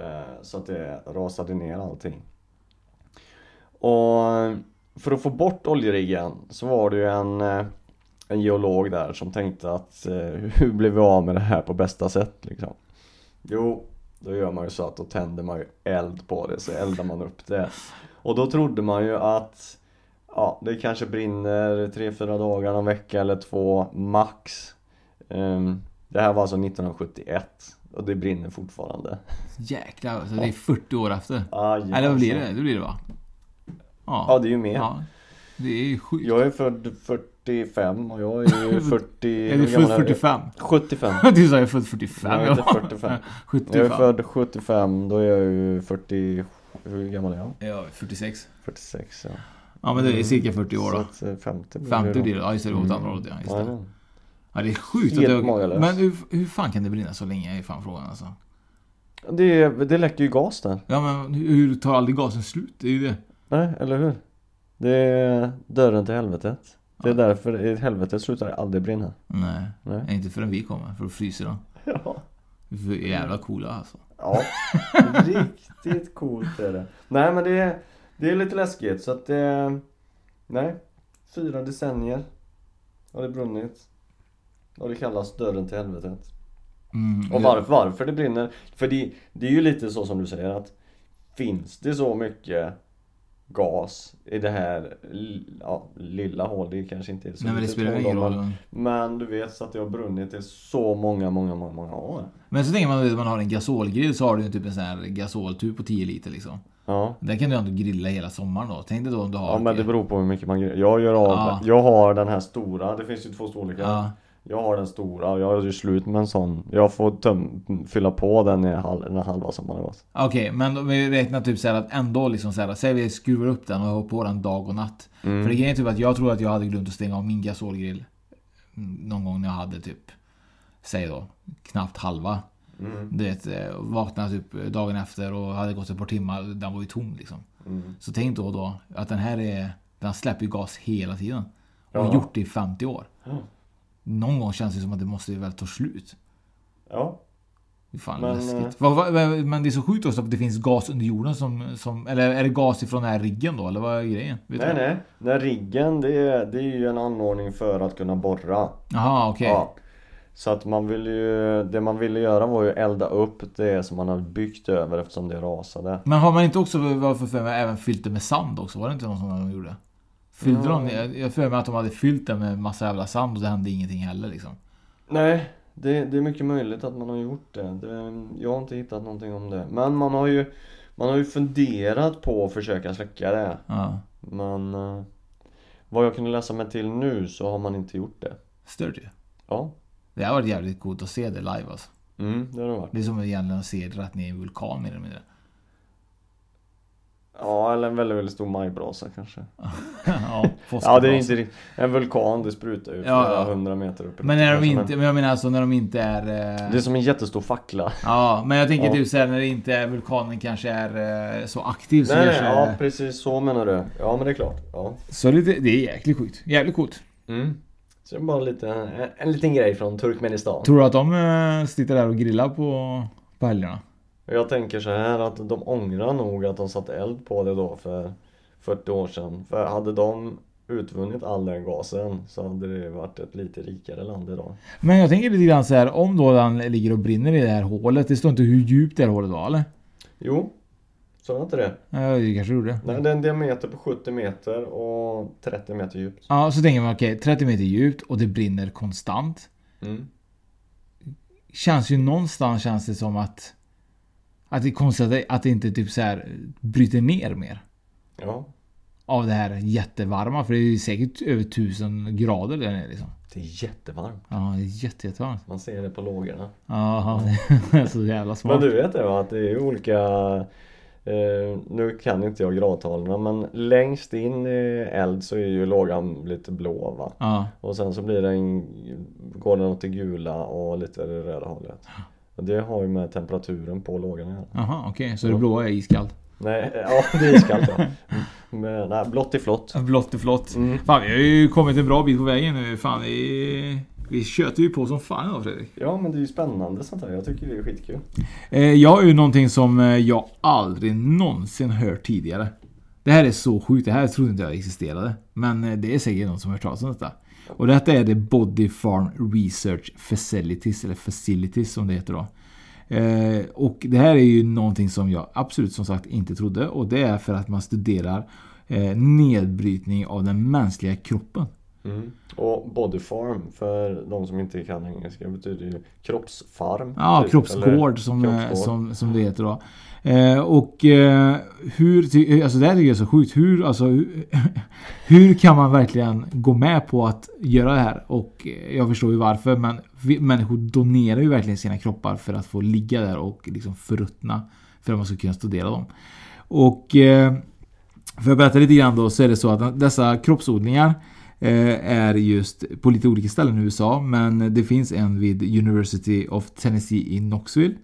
Eh, så att det rasade ner allting. Och för att få bort oljeriggen så var det ju en eh, en geolog där som tänkte att eh, hur blir vi av med det här på bästa sätt liksom? Jo, då gör man ju så att då tänder man ju eld på det så eldar man upp det. Och då trodde man ju att Ja, det kanske brinner 3-4 dagar, någon vecka eller två max. Ehm, det här var alltså 1971 och det brinner fortfarande Jäklar, så det är 40 år efter. Aj, Eller vad blir alltså. det? Det blir det va? Ja, det är ju mer Ja. Det är ju sjukt. Jag är född 45 och jag är ju 40... Är du född 45? 75. Du sa jag är född 45. Jag är inte 45. 75. Jag är född 75, då är jag ju 40... Hur gammal är jag? Ja, 46. 46 ja. Ja men det är cirka 40 år då. Så att, eh, 50 blir 50 det då. blir det, ja just det, det var åt andra hållet ja. Just det. Ja det är sjukt Helt att det, magalöst. Men hur, hur fan kan det brinna så länge är fan frågan alltså. Det, det läcker ju gas där. Ja men hur, tar aldrig gasen slut? Det är ju det. Nej, eller hur? Det är dörren till helvetet. Det är därför i helvetet slutar det aldrig brinna. Nej, Nej. inte förrän vi kommer för att frysa då. Ja. Vi är jävla coola alltså. Ja, riktigt coolt är det. Nej men det är, det är lite läskigt så att det... Nej. Fyra decennier har det brunnit. Och det kallas dörren till helvetet. Mm, Och varför, varför det brinner? För det, det är ju lite så som du säger att Finns det så mycket gas i det här ja, lilla hålet, det kanske inte är så Nej, men det spelar ingen roll. Men, men du vet så att det har brunnit i så många, många, många, många år. Men så tänker man att man har en gasolgrill så har du ju typ en sån här gasoltub på 10 liter liksom. Ja. Den kan du ändå grilla hela sommaren då. Tänk dig då om du har... Ja men det beror på hur mycket man grillar. Jag gör av Ja. Jag har den här stora, det finns ju två storlekar. Ja. Jag har den stora och jag har ju slut med en sån. Jag får töm, fylla på den i halv, den halva sommaren har gått. Okej, men om vi räknar typ så att ändå liksom så här, säg vi skruvar upp den och har på den dag och natt. Mm. För det grejen är typ att jag tror att jag hade glömt att stänga av min gasolgrill. mm, Någon gång när jag hade typ, säg då, knappt halva. Mm. Du vet, eh, vaknade typ dagen efter och hade gått ett par timmar, den var ju tom liksom. Mm. Så tänk då då att den här är, den släpper ju gas hela tiden. Och Ja. gjort det i 50 år. Ja. Någon gång känns det som att det måste väl ta slut. Ja. Det är fan Men, läskigt. eh, Vad- vad- vad- men det är så sjukt också att det finns gas under jorden som, som... Eller är det gas ifrån den här riggen då? Eller vad är grejen? Vet Nej du? nej, den riggen det är, det är ju en anordning för att kunna borra. Jaha, okej. Ja. Så att man vill ju, det man ville göra var ju elda upp det som man hade byggt över eftersom det rasade. Men har man inte också, varför för mig, även fyllt det med sand också? Var det inte någon som de gjorde? Fyllde Ja. de Jag jag för mig att de hade fyllt det med massa jävla sand och det hände ingenting heller liksom. Nej, det, det är mycket möjligt att man har gjort det. det. Jag har inte hittat någonting om det. Men man har ju, man har ju funderat på att försöka släcka det. Ja. Men eh, vad jag kunde läsa mig till nu så har man inte gjort det. Stört ju. Ja. Det har varit jävligt coolt att se det live alltså. Mm, det har det varit. Det är som egentligen att se det rätt ner i en vulkan mer eller mindre. Ja, eller en väldigt, väldigt stor majbrasa kanske. ja, ja, det är inte. En vulkan, det sprutar ju Ja, ja. hundra meter upp. Men när de inte, men jag menar alltså när de inte är... eh, Det är som en jättestor fackla. Ja, men jag tänker Ja. typ såhär när det inte är vulkanen kanske är eh, så aktiv så Nej, kanske... ja precis så menar du. Ja men det är klart. Ja. Så det, det är jäkligt sjukt. Jävligt coolt. Mm. Så det är bara lite, en, en liten grej från Turkmenistan. Tror du att de eh, sitter där och grillar på, på helgerna? Jag tänker så här att de ångrar nog att de satte eld på det då för 40 år sedan. För hade de utvunnit all den gasen så hade det varit ett lite rikare land idag. Men jag tänker lite grann så här om då den ligger och brinner i det här hålet. Det står inte hur djupt det här hålet var eller? Jo, sa jag inte det? Ja, det kanske gjorde. Nej, det är en diameter på 70 meter och 30 meter djupt. Ja, så tänker man okej, 30 meter djupt och det brinner konstant. Mm. Känns ju någonstans känns det som att att det är konstigt att det, inte typ så här bryter ner mer. Ja, Av det här jättevarma. För det är säkert över 1000 grader där nere liksom. det är jättevarmt. Ja, det är jätte, jättevarmt. Man ser det på lågorna. Ja, det är så jävla smart. Men du vet det va? Att det är olika eh, Nu kan inte jag gradtalen men längst in i eld så är ju lågan lite blå va? Ja. Och sen så blir den Går den åt det gula och lite det röda hållet. Och det har ju med temperaturen på lågan att göra. Jaha, okej. Så det blåa är iskallt? Nej, ja det är iskallt ja. Men, nej, blått är flott. Blått är flott. Mm. Fan, vi har ju kommit en bra bit på vägen nu. Fan, vi, vi tjötar ju på som fan idag Fredrik. Ja men det är ju spännande sånt här. Jag tycker det är skitkul. Eh, jag har ju någonting som eh, jag aldrig någonsin hört tidigare. Det här är så sjukt. Det här trodde inte jag existerade. Men eh, det är säkert någon som hört talas om detta. Och detta är det Body Farm Research Facilities, eller Facilities som det heter då. Eh, och det här är ju någonting som jag absolut som sagt inte trodde. Och det är för att man studerar eh, nedbrytning av den mänskliga kroppen. Mm. Och body farm för de som inte kan engelska betyder ju kroppsfarm. Ja, typ, kroppsgård som, eh, kroppsgård. som, som det heter då. Eh, och eh, hur, eh, alltså det här tycker jag är så sjukt. Hur, alltså, hur, hur kan man verkligen gå med på att göra det här? Och eh, jag förstår ju varför. Men vi, människor donerar ju verkligen sina kroppar för att få ligga där och liksom förruttna. För att man ska kunna studera dem. Och eh, för att berätta lite grann då så är det så att dessa kroppsodlingar eh, är just på lite olika ställen i USA. Men det finns en vid University of Tennessee i Knoxville.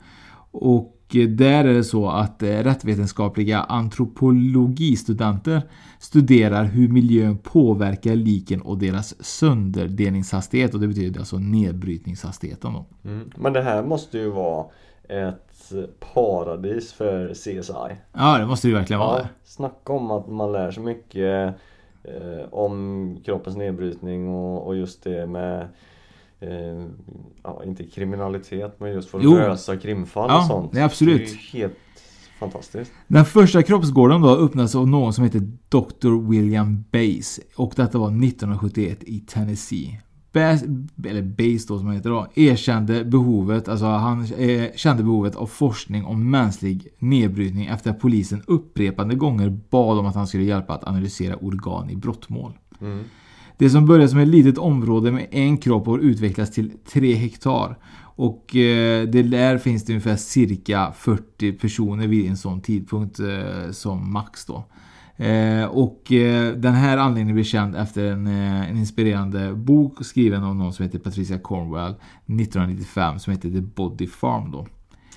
Och där är det så att eh, rättvetenskapliga antropologistudenter studerar hur miljön påverkar liken och deras sönderdelningshastighet. Och det betyder alltså nedbrytningshastigheten då. Mm. Men det här måste ju vara ett paradis för CSI. Ja, det måste det ju verkligen vara. Ja, snacka om att man lär sig mycket eh, om kroppens nedbrytning och, och just det med eh, ja, inte kriminalitet men just för att Jo. lösa krimfall Ja, och sånt. är absolut. Det är ju helt fantastiskt. Den första kroppsgården då öppnades av någon som heter Dr. William Bass. Och detta var 1971 i Tennessee. Bass, eller Bass då som han heter då, erkände behovet, alltså han eh, kände behovet av forskning om mänsklig nedbrytning efter att polisen upprepade gånger bad om att han skulle hjälpa att analysera organ i brottmål. Mm. Det som började som ett litet område med en kropp har utvecklats till 3 hektar. Och eh, det där finns det ungefär cirka 40 personer vid en sån tidpunkt eh, som max då. Eh, och eh, den här anledningen blev känd efter en, eh, en inspirerande bok skriven av någon som heter Patricia Cornwell 1995 som heter The Body Farm då.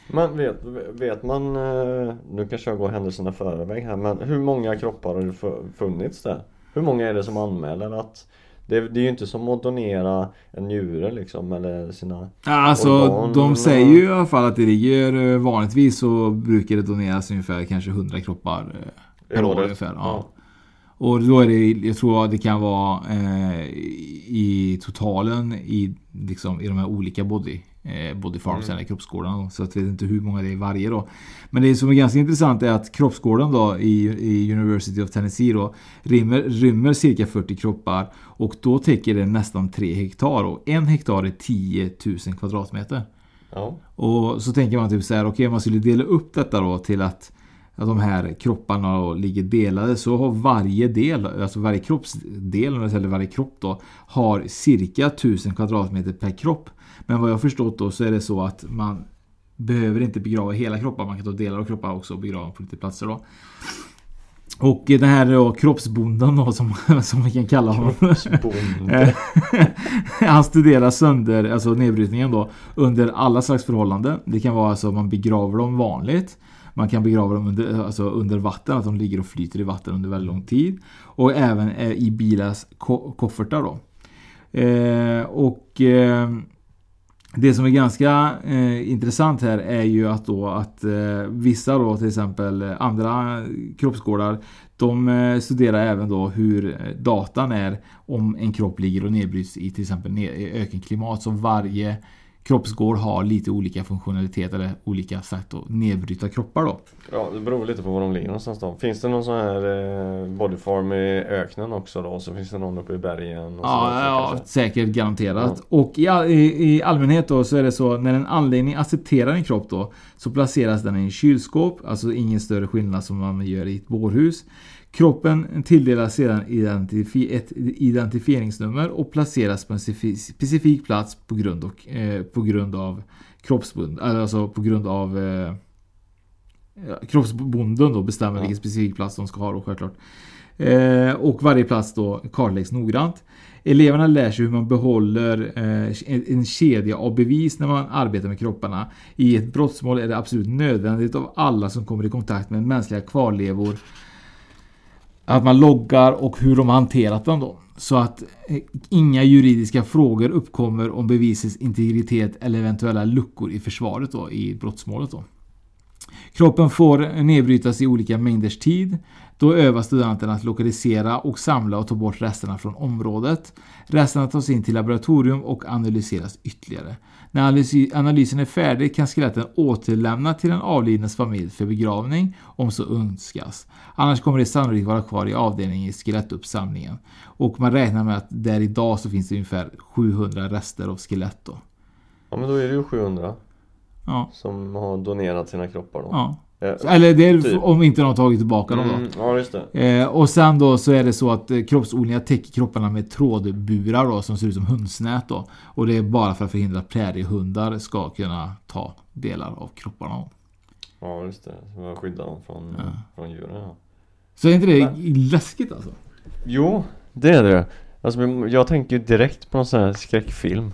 Men vet, vet man, eh, nu kanske jag går händelserna i förväg här men hur många kroppar har det funnits där? Hur många är det som anmäler att det, det är ju inte som att donera en njure liksom eller sina Alltså organ. de säger ju i alla fall att det ligger eh, vanligtvis så brukar det doneras ungefär kanske 100 kroppar eh, per år ungefär. Ja. Och då är det, jag tror det kan vara eh, i totalen i, liksom, i de här olika body, eh, body farms Mm. eller kroppsgårdarna. då. Så jag vet inte hur många det är i varje då. Men det som är ganska intressant är att kroppsgården då i, i University of Tennessee då rymmer, rymmer cirka 40 kroppar och då täcker det nästan 3 hektar och en hektar är 10 000 kvadratmeter. Ja. Och så tänker man typ så här, okej man skulle dela upp detta då till att att de här kropparna då ligger delade så har varje del, alltså varje kroppsdel eller varje kropp då har cirka 1000 kvadratmeter per kropp. Men vad jag förstått då så är det så att man behöver inte begrava hela kroppar, man kan ta delar av kroppar också och begrava på lite platser då. Och den här då, kroppsbonden då som, som vi kan kalla honom. Han studerar sönder, alltså nedbrytningen då, under alla slags förhållanden. Det kan vara alltså man begraver dem vanligt. Man kan begrava dem under, alltså under vatten, att de ligger och flyter i vatten under väldigt lång tid. Och även eh, i bilars ko- koffertar då. Eh, och eh, det som är ganska eh, intressant här är ju att då att eh, vissa då till exempel eh, andra kroppsgårdar de eh, studerar även då hur datan är om en kropp ligger och nedbryts i till exempel ökenklimat. Så varje kroppsgård har lite olika funktionalitet eller olika sätt att nedbryta kroppar då. Ja, det beror lite på var de ligger någonstans då. Finns det någon sån här eh, bodyfarm i öknen också då? Så finns det någon uppe i bergen? Ja, ja säkert garanterat. Och i, all, i, i allmänhet då så är det så när en anläggning accepterar en kropp då så placeras den i en kylskåp, alltså ingen större skillnad som man gör i ett bårhus. Kroppen tilldelas sedan identifi ett identifieringsnummer och placeras på en specif- specifik plats på grund, och, eh, på grund av kroppsbund, alltså på grund av eh, ja, kroppsbonden då bestämmer vilken specifik plats de ska ha då självklart. Eh, och varje plats då kartläggs noggrant. Eleverna lär sig hur man behåller eh, en kedja av bevis när man arbetar med kropparna. I ett brottsmål är det absolut nödvändigt av alla som kommer i kontakt med mänskliga kvarlevor att man loggar och hur de har hanterat dem då. Så att eh, inga juridiska frågor uppkommer om bevisets integritet eller eventuella luckor i försvaret då, i brottsmålet då. Kroppen får nedbrytas i olika mängders tid. Då övar studenterna att lokalisera och samla och ta bort resterna från området. Resterna tas in till laboratorium och analyseras ytterligare. När analys- analysen är färdig kan skeletten återlämna till den avlidnes familj för begravning om så önskas. Annars kommer det sannolikt vara kvar i avdelningen i skelettuppsamlingen. Och man räknar med att där idag så finns det ungefär 700 rester av skelett då. Ja men då är det ju 700 Ja. Som har donerat sina kroppar då Ja. Eh, Eller det är typ. om inte de har tagit tillbaka dem Mm, då. ja, just det. Eh, och sen då så är det så att eh, kroppsodlingar täcker kropparna med trådburar då som ser ut som hundsnät då. Och det är bara för att förhindra att präriehundar ska kunna ta delar av kropparna. Då. Ja just det, så man skyddar dem från, från djuren ja. Så är inte det läskigt alltså? Jo, det är det Alltså jag tänker direkt på någon sån här skräckfilm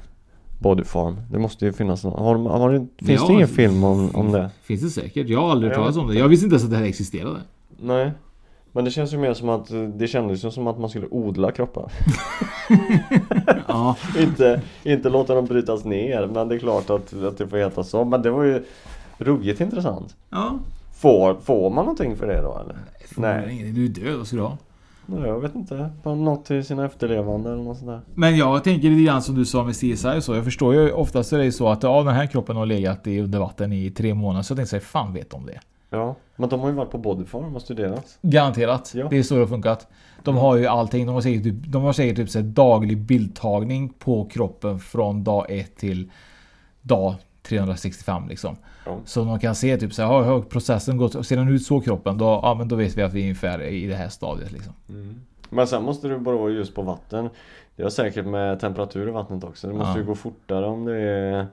Body Farm Det måste ju finnas någon har, har, Finns Ja, det ingen film om, om det? Finns det säkert. Jag har aldrig hört talas om det. Jag visste inte ens att det här existerade. Nej Men det känns ju mer som att Det kändes ju som att man skulle odla kroppar Ja. inte, inte låta dem brytas ner Men det är klart att, att det får heta så Men det var ju ruggigt intressant Ja. Får, får man någonting för det då eller? Nej. Du är död, vad ska du ha? Jag vet inte. Något till sina efterlevande eller något sånt där. Men jag tänker lite grann som du sa med CSI och så. Jag förstår ju oftast är det ju så att ja, den här kroppen har legat i under vatten i tre månader. Så jag tänkte säga, fan vet de det? Ja, men de har ju varit på Bodyfarm och studerat. Garanterat. Ja. Det är så det har funkat. De har ju allting. De har säkert typ, de har säkert typ så daglig bildtagning på kroppen från dag 1 till dag 365 liksom. Ja. Så de kan se typ så här, har processen gått, ser den ut så kroppen, då, ja, men då vet vi att vi är ungefär i det här stadiet liksom. Mm. Men sen måste du bara vara just på vatten. Det har säkert med temperatur i vattnet också. Det måste Ja. ju gå fortare om det är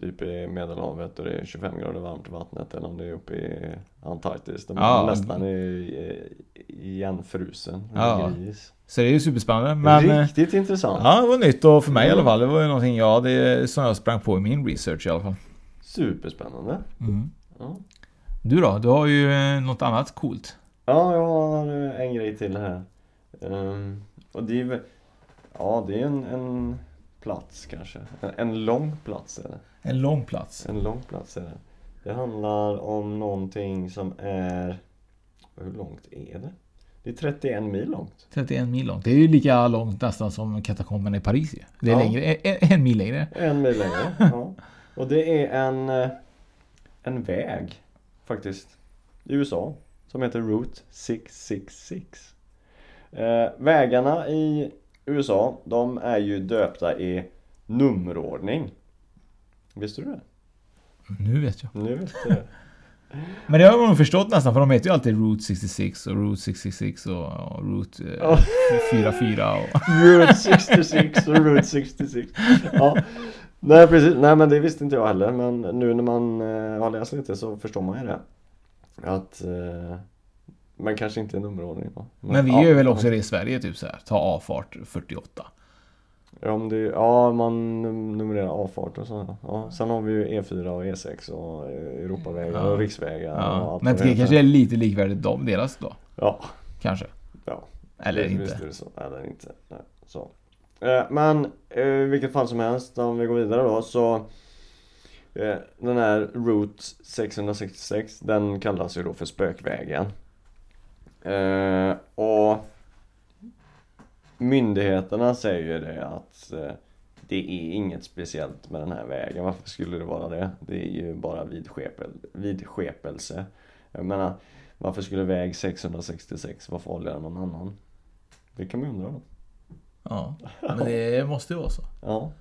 typ i Medelhavet och det är 25 grader varmt i vattnet än om det är uppe i Antarktis. De är Ja. nästan i, igenfrusen. Ja. Gris. Så det är ju superspännande. Men, eh, Riktigt intressant. Ja, det var nytt och för mig i alla Mm. fall. Det var ju någonting jag, det, som jag sprang på i min research i alla fall. Superspännande. Mm. Ja. Du då? Du har ju eh, något annat coolt. Ja, jag har eh, en grej till här. Ehm, och det är väl- Ja, det är en, en plats kanske. En, en lång plats är det. En lång plats. En lång plats är det. Det handlar om någonting som är... Hur långt är det? Det är 31 mil långt. 31 mil långt. Det är ju lika långt nästan som katakomben i Paris. Det är Ja. längre, en, en mil längre. En mil längre. ja. Och det är en, eh, en väg faktiskt. I USA. Som heter Route 666. Eh, vägarna i USA, de är ju döpta i nummerordning. Visste du det? Nu vet jag. Nu vet det. Men det har man förstått nästan för de heter ju alltid Route 66 och Route 66 och, och Route eh, Ja. 44 och... Route 66 och Route 66. Ja. Nej precis, nej men det visste inte jag heller men nu när man eh, har läst lite så förstår man ju det. Att eh, man kanske inte är nummerordning då. Men vi ja, gör väl ja. också det i Sverige typ så här. Ta avfart 48. Ja, om det, ja man num- numrerar avfart och så. Ja, sen har vi ju E4 och E6 och Europavägar och riksvägar och Ja. allt Men det kanske är lite likvärdigt de deras då? Ja. Kanske. Ja. Eller Det- inte. Visst är det så. Eller inte. Nej, så. Eh, Men eh, i vilket fall som helst om vi går vidare då så eh, Den här Route 666 den kallas ju då för spökvägen. Eh, och Myndigheterna säger ju det att eh, det är inget speciellt med den här vägen. Varför skulle det vara det? Det är ju bara vidskepel, vidskepelse. Jag menar, varför skulle väg 666 vara farligare än någon annan? Det kan man undra då. Ja, men det måste ju vara så. Ja.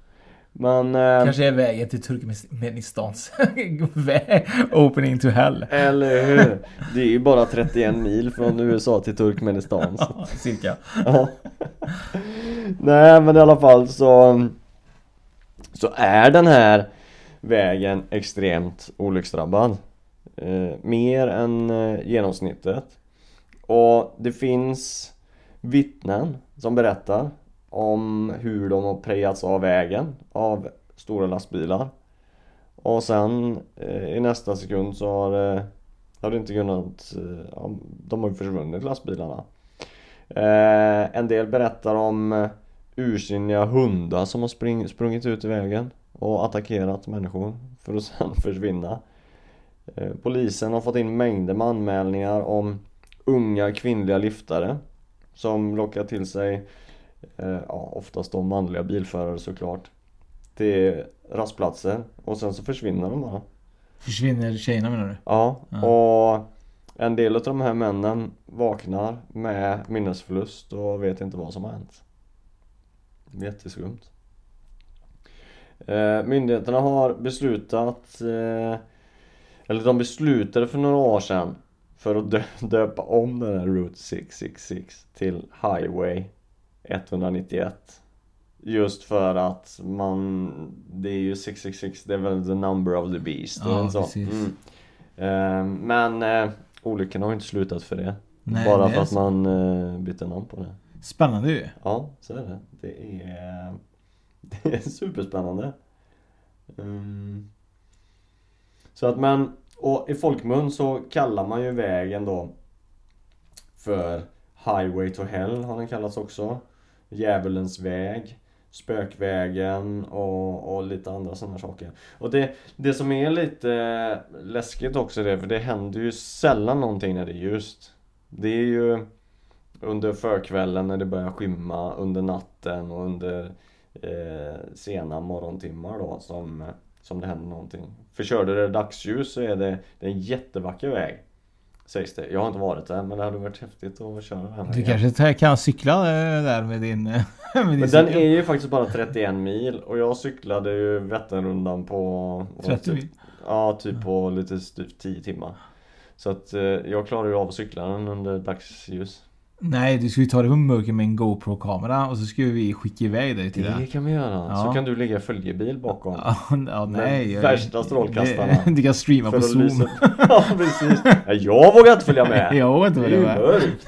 Men... Eh, Kanske är vägen till Turkmenistans. Opening to hell. Eller hur? Det är ju bara 31 mil från USA till Turkmenistan. Ja, cirka. Ja. Nej men i alla fall så Så är den här vägen extremt olycksdrabbad eh, Mer än eh, genomsnittet Och det finns vittnen som berättar om hur de har prejats av vägen av stora lastbilar Och sen eh, i nästa sekund så har, eh, har det inte kunnat, eh, de har ju försvunnit lastbilarna Eh, en del berättar om eh, ursinniga hundar som har spring, sprungit ut i vägen och attackerat människor för att sen försvinna. Eh, Polisen har fått in mängder med anmälningar om unga kvinnliga liftare som lockar till sig eh, ja, oftast då manliga bilförare såklart till rastplatser och sen så försvinner de bara. Försvinner tjejerna menar du? Ja, Ja. och en del av de här männen vaknar med minnesförlust och vet inte vad som har hänt. Jätteskumt. Eh, myndigheterna har beslutat eh, Eller de beslutade för några år sedan För att dö- döpa om den här Route 666 till Highway 191 Just för att man Det är ju 666 Det är väl the number of the beast Ja, så? Mm. Eh, Men eh, Olyckorna har inte slutat för det Nej, Bara det för att så. man eh, bytte namn på det Spännande ju. Ja, så är det. Det är, det är superspännande. Mm. Så att man, och i folkmun så kallar man ju vägen då för Highway to Hell har den kallats också. Djävulens väg. Spökvägen och, och lite andra sådana saker. Och det, det som är lite läskigt också är det, för det händer ju sällan någonting när det är ljust. Det är ju under förkvällen när det börjar skymma, under natten och under eh, sena morgontimmar då som, som det händer någonting. För körde det dagsljus så är det, det är en jättevacker väg. Sägs det. Jag har inte varit där men det hade varit häftigt att köra den Du kanske kan cykla eh, där med din... eh, med din Men den cykel. är ju faktiskt bara 31 mil och jag cyklade ju Vätternrundan på 30 mil? Ja, typ på lite styvt 10 timmar Så att eh, jag klarar ju av att cykla den under dagsljus Nej, du ju ta det på mörker med en GoPro-kamera och så ska vi skicka iväg dig till det. Det kan vi göra, så Ja. kan du ligga följebil bakom Ja, ja, nej. Jag- värsta strålkastarna det- Du kan streama på Zoom. Ja precis Ja, Jag vågar inte följa med Jag vågar inte Det är följa med. mörkt.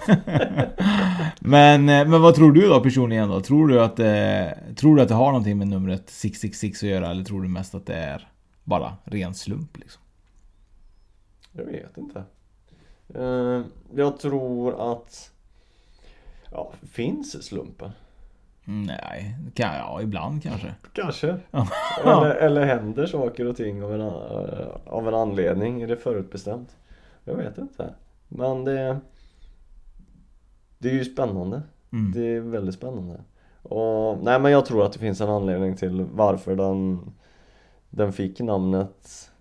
men, eh, men vad tror du då personligen då? Tror du att, eh, tror du att det har någonting med numret 666 att göra eller tror du mest att det är bara ren slump liksom? Jag vet inte Eh, Jag tror att Ja, finns slumpen? Nej, kan, ja ibland kanske. Kanske eller, eller händer saker och ting av en, av en anledning? Är det förutbestämt? Jag vet inte Men det Det är ju spännande Mm. Det är väldigt spännande och, Nej men jag tror att det finns en anledning till varför den Den fick namnet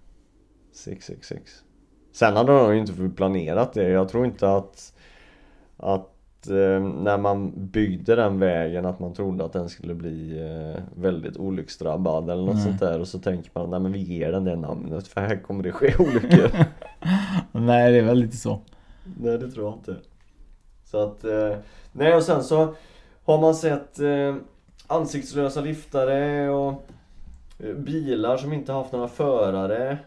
666 Sen hade de ju inte planerat det Jag tror inte att Att när man byggde den vägen att man trodde att den skulle bli eh, väldigt olycksdrabbad eller något Nej. sånt där och så tänker man nej men vi ger den det namnet för här kommer det ske olyckor Nej, det är väl lite så. Nej det tror jag inte Så att, eh, nej och sen så har man sett eh, ansiktslösa liftare och eh, bilar som inte haft några förare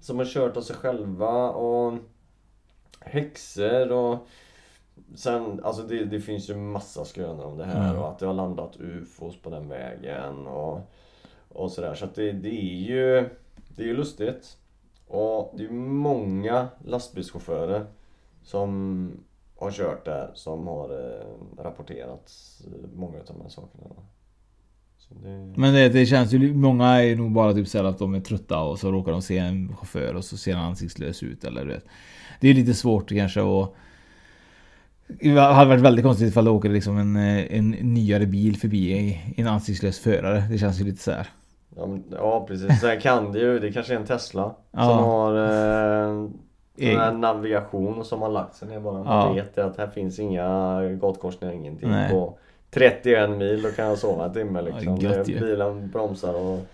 Som har kört av sig själva och häxor och Sen, alltså det, det finns ju massa skrönor om det här Mm. och att det har landat ufos på den vägen och, och sådär så att det, det är ju Det är ju lustigt Och det är många lastbilschaufförer som har kört där som har eh, rapporterat eh, många av de här sakerna. Det... Men det, det känns ju, många är nog bara typ så att de är trötta och så råkar de se en chaufför och så ser han ansiktslös ut eller du vet. Det är lite svårt kanske att det hade varit väldigt konstigt ifall det åker liksom en, eh, en nyare bil förbi en ansiktslös förare. Det känns ju lite så här. Ja, men, ja precis, sen kan det ju, det kanske är en Tesla Ja. som har eh, sån här navigation som har lagt sig ner bara. Man Ja. vet att här finns inga gatkorsningar, ingenting Nej. på 31 mil, då kan jag sova en timme liksom. Ja, gött. Bilen bromsar och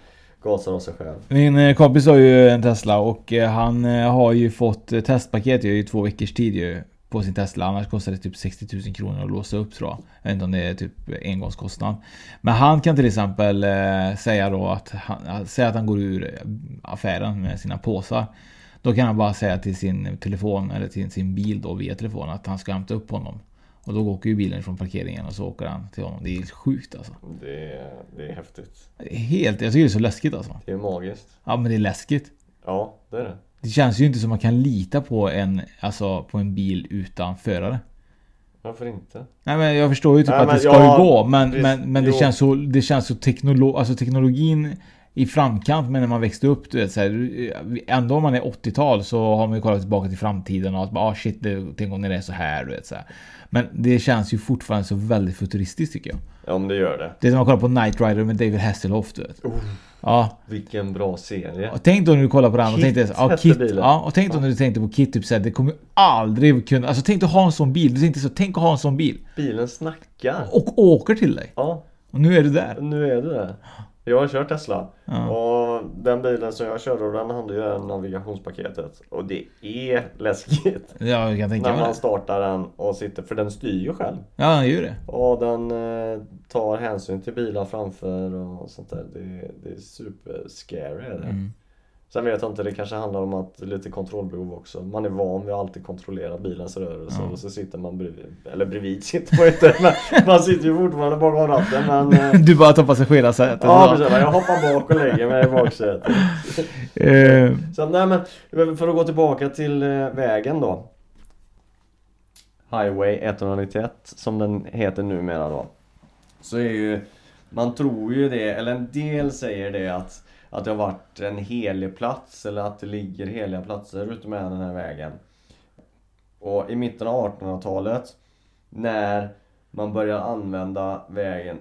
gasar av sig själv. Min eh, kompis har ju en Tesla och eh, han har ju fått testpaket i två veckors tid ju på sin Tesla. Annars kostar det typ 60 000 kronor att låsa upp tror jag. Jag vet inte om det är typ engångskostnad. Men han kan till exempel eh, säga då att han, säga att han går ur affären med sina påsar. Då kan han bara säga till sin telefon eller till sin bil då via telefon att han ska hämta upp honom. Och då åker ju bilen från parkeringen och så åker han till honom. Det är sjukt alltså. Det, är- det är häftigt. Det är Helt, jag tycker det är så läskigt alltså. Det är magiskt. Ja men det är läskigt. Ja, det är det. Det känns ju inte som man kan lita på en, alltså, på en bil utan förare. Varför inte? Nej men jag förstår ju typ Nej, att men det ska ja, ju gå men, visst, men, men det jo. känns så, det känns så teknolo alltså teknologin i framkant med när man växte upp. Du vet, så här, ändå om man är 80-tal så har man ju kollat tillbaka till framtiden och att ah, shit, det, tänk om det är så här. Du vet, så här. Men det känns ju fortfarande så väldigt futuristiskt tycker jag. Ja men det gör det. Det är som att kolla på Knight Rider med David Hasselhoff du vet. Oh, Ja. Vilken bra serie. Och tänk då när du kollar på den och tänkte ja, Kit, ja, och tänk då när du tänkte på Kit typ såhär, det kommer aldrig kunna, alltså tänk dig ha en sån bil, du tänkte så, tänk att ha en sån bil. Bilen snackar. Och åker till dig. Ja. Och nu är du där. Nu är du det. Jag har kört Tesla. Ja. Och den bilen som jag körde, och den hade ju det navigationspaketet. Och det är läskigt. Ja, jag kan tänka När man det. startar den och sitter, för den styr ju själv. Ja, han gör det. Och den eh, tar hänsyn till bilar framför och sånt där. Det, det är super scary är det. Mm. Sen vet jag inte, det kanske handlar om att lite kontrollbehov också. Man är van vid att alltid kontrollera bilens rörelser Ja. och så sitter man bredvid, eller bredvid sitter man inte, men man sitter ju fortfarande bakom ratten men eh, Du bara tar passagerarsätet. Ja precis, jag hoppar bak och lägger mig i baksätet. Eh. Så nej men, för att gå tillbaka till eh, vägen då. Highway 191 som den heter numera då. Så är ju, man tror ju det, eller en del säger det att, att det har varit en helig plats eller att det ligger heliga platser utmed den här vägen. Och i mitten av 1800-talet när man började använda vägen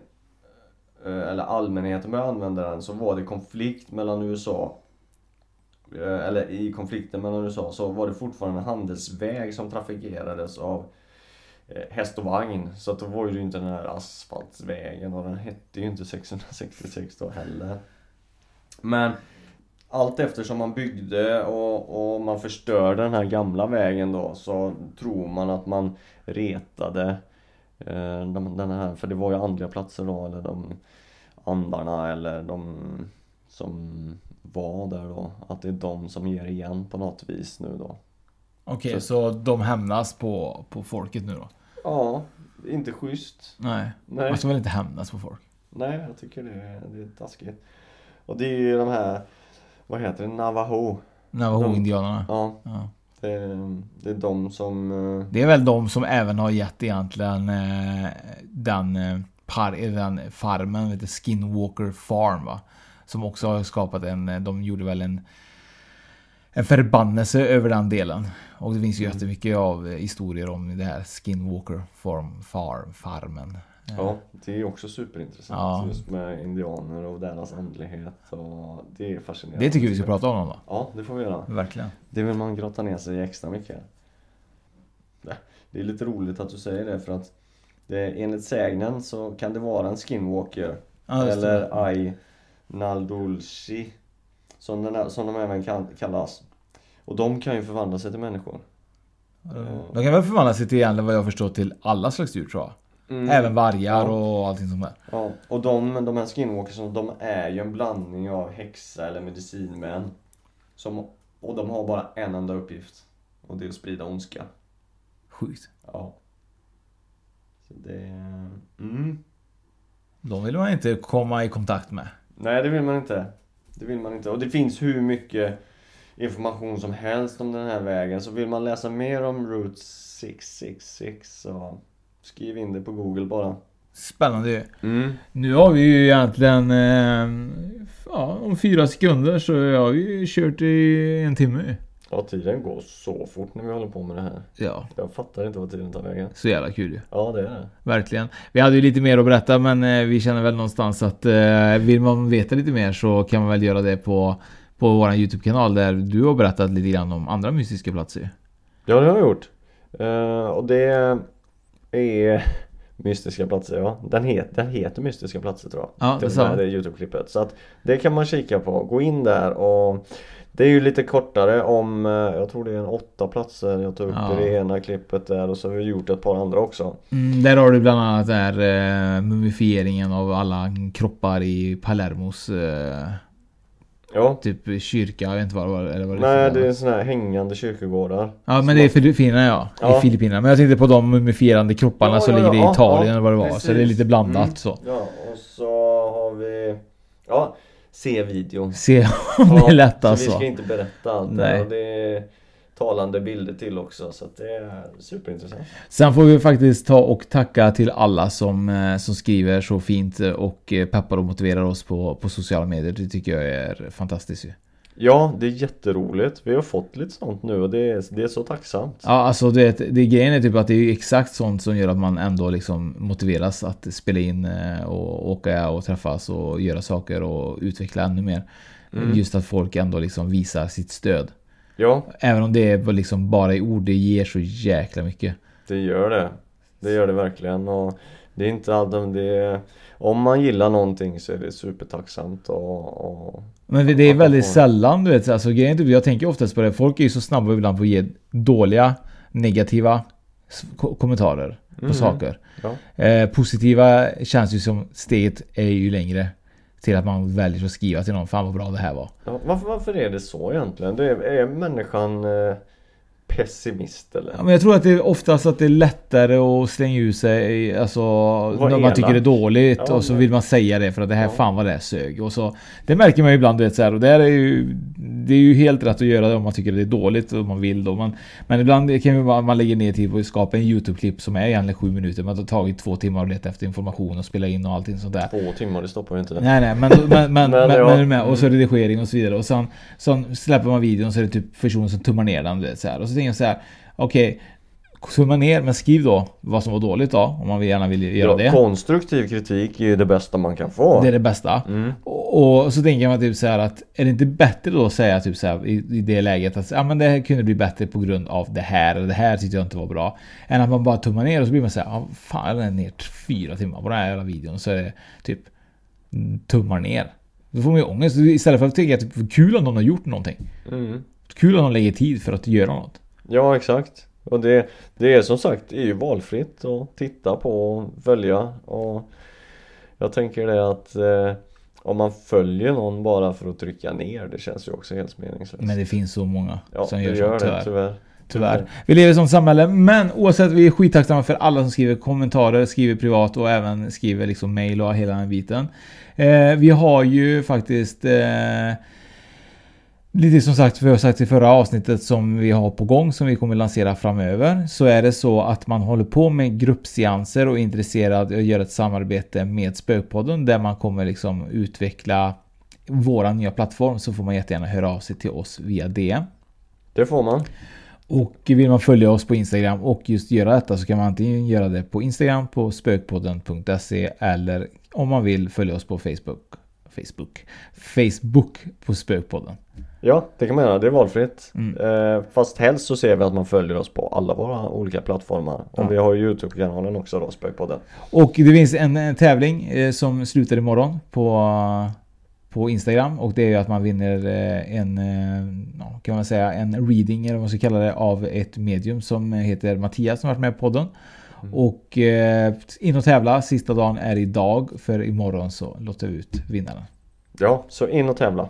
eh, eller allmänheten började använda den så var det konflikt mellan USA eh, eller i konflikten mellan USA så var det fortfarande en handelsväg som trafikerades av eh, häst och vagn. Så att då var ju inte den här asfaltsvägen och den hette ju inte 666 då heller. Men allt eftersom man byggde och, och man förstörde den här gamla vägen då så tror man att man retade eh, de- den här, för det var ju andliga platser då eller de andarna eller de som var där då. Att det är de som ger igen på något vis nu då. Okej, Så- så de hämnas på, på folket nu då? Ja, inte schysst. Nej. Nej. Man ska väl inte hämnas på folk? Nej, jag tycker det är, det är taskigt. Och det är ju de här, vad heter det, Navajo. Navajo-indianerna. Ja. Ja. Det, är, det är de som... eh, Det är väl de som även har gett egentligen eh, den, eh, par, den farmen, du, Skinwalker Farm va? Som också har skapat en, de gjorde väl en en förbannelse över den delen. Och det finns ju Mm. jättemycket av historier om det här Skinwalker farm, farm, farmen. Ja, det är också superintressant Ja. just med indianer och deras andlighet och det är fascinerande. Det tycker vi ska prata om då. Ja, det får vi göra. Verkligen. Det vill man grotta ner sig i extra mycket. Det är lite roligt att du säger det för att det, enligt sägnen så kan det vara en skinwalker Ja, eller ai naldulci som, den är, som de även kallas. Och de kan ju förvandla sig till människor. De kan väl förvandla sig till egentligen vad jag förstår till alla slags djur tror jag. Mm. Även vargar Ja. och allting sånt där. Ja, och de, de här skinwalkersarna, de är ju en blandning av häxa eller medicinmän. Som, och de har bara en enda uppgift. Och det är att sprida ondska. Sjukt. Ja. Så det... Mm. De vill man inte komma i kontakt med. Nej, det vill man inte. Det vill man inte. Och det finns hur mycket information som helst om den här vägen. Så vill man läsa mer om Route 666 så skriv in det på Google bara. Spännande ju. Mm. Nu har vi ju egentligen... Eh, ja, om fyra sekunder så har vi ju kört i en timme. Ja, tiden går så fort när vi håller på med det här. Ja. Jag fattar inte vad tiden tar vägen. Så jävla kul ju. Ja, det är det. Verkligen. Vi hade ju lite mer att berätta men eh, vi känner väl någonstans att eh, vill man veta lite mer så kan man väl göra det på, på våran YouTube-kanal där du har berättat lite grann om andra mystiska platser. Ja, det har jag gjort. Eh, och det är mystiska platser, ja. Den, het, den heter mystiska platser tror jag. Ja, det det Youtube-klippet. Så att det kan man kika på. Gå in där och det är ju lite kortare om, eh, jag tror det är en åtta platser jag tog upp Ja. i det ena klippet där och så har vi gjort ett par andra också. Mm, där har du bland annat där eh, mumifieringen av alla kroppar i Palermos eh, Ja. Typ kyrka, jag vet inte vad det var. Eller vad det Nej, det är såna här hängande kyrkogårdar. Ja men det är Filippinerna ja. Ja. I Filippinerna. Men jag tänkte på de mumifierande kropparna Ja, som ja, ligger i Italien eller vad det var. Så det är lite blandat Mm. så. Ja, och så har vi Ja, se videon. Se det är lätt Så alltså. vi ska inte berätta allt Nej. Det talande bilder till också så att det är superintressant. Sen får vi faktiskt ta och tacka till alla som, eh, som skriver så fint och eh, peppar och motiverar oss på, på sociala medier. Det tycker jag är fantastiskt ju. Ja, det är jätteroligt. Vi har fått lite sånt nu och det är, det är så tacksamt. Ja, alltså det, det grejen är typ att det är exakt sånt som gör att man ändå liksom motiveras att spela in eh, och åka och träffas och göra saker och utveckla ännu mer. Mm. Just att folk ändå liksom visar sitt stöd. Ja. Även om det är liksom bara i ord, det ger så jäkla mycket. Det gör det. Det gör det verkligen och det är inte allt om det är, Om man gillar någonting så är det supertacksamt och, och Men det är väldigt sällan du vet, alltså grejen är typ, jag tänker oftast på det, folk är ju så snabba ibland på att ge dåliga, negativa kommentarer på Mm. saker. Ja. Eh, positiva känns ju som steget är ju längre till att man väljer att skriva till någon, fan vad bra det här var. Ja, varför, varför är det så egentligen? Det är, är människan eh, pessimist eller? Ja, men jag tror att det är oftast att det är lättare att slänga ut sig alltså, när man tycker det är dåligt Ja, och så men- vill man säga det för att det här fan vad det är sög. Och så, det märker man ju ibland du vet, så här, och det är ju Det är ju helt rätt att göra det om man tycker det är dåligt och man vill då. Man, men ibland kan man, man lägga ner tid på att skapa en YouTube-klipp som är egentligen sju minuter. Man har tagit två timmar och leta efter information och spela in och allting sånt där. Två timmar, det stoppar ju inte det. Nej nej men, men, men, men, men, ja. du med? och så redigering och så vidare och sen, sen släpper man videon så är det typ personer som tummar ner den du vet, så här. och så jag så här okej tumma ner men skriv då vad som var dåligt då om man gärna vill göra Ja, det. konstruktiv kritik är ju det bästa man kan få. Det är det bästa. Mm. Och, och så tänker man typ så här att är det inte bättre då att säga typ så här i, i det läget att ja, men det här kunde bli bättre på grund av det här eller det här tyckte jag inte var bra. Än att man bara tummar ner och så blir man så här, ja, fan jag lade ner fyra timmar på den här jävla videon så är det typ mm, tummar ner. Då får man ju ångest istället för att tänka att typ, vad kul om någon har gjort någonting. Mm. Kul om någon lägger tid för att göra något. Ja exakt. Och det, det är som sagt det är ju valfritt att titta på och följa och jag tänker det att eh, om man följer någon bara för att trycka ner det känns ju också helt meningslöst. Men det finns så många Ja, som gör, gör så, det, tyvärr. Tyvärr. Vi lever i ett sånt samhälle. Men oavsett, vi är skittacksamma för alla som skriver kommentarer, skriver privat och även skriver liksom mail och hela den biten. Eh, vi har ju faktiskt eh, Lite som sagt, vi har sagt i förra avsnittet som vi har på gång som vi kommer lansera framöver. Så är det så att man håller på med gruppseanser och är intresserad av att göra ett samarbete med Spökpodden där man kommer liksom utveckla våran nya plattform så får man jättegärna höra av sig till oss via DM. Det får man. Och vill man följa oss på Instagram och just göra detta så kan man antingen göra det på Instagram på spökpodden.se eller om man vill följa oss på Facebook. Facebook. Facebook på Spökpodden. Ja, det kan man göra. Det är valfritt. Mm. Eh, fast helst så ser vi att man följer oss på alla våra olika plattformar. Och Ja. vi har ju Youtube-kanalen också då, Spökpodden. Och det finns en, en tävling eh, som slutar imorgon på, på Instagram och det är ju att man vinner eh, en, kan man säga, en reading eller vad man ska kalla det av ett medium som heter Mattias som varit med på podden. Och eh, in och tävla, sista dagen är idag för imorgon så låter vi ut vinnaren. Ja, så in och tävla.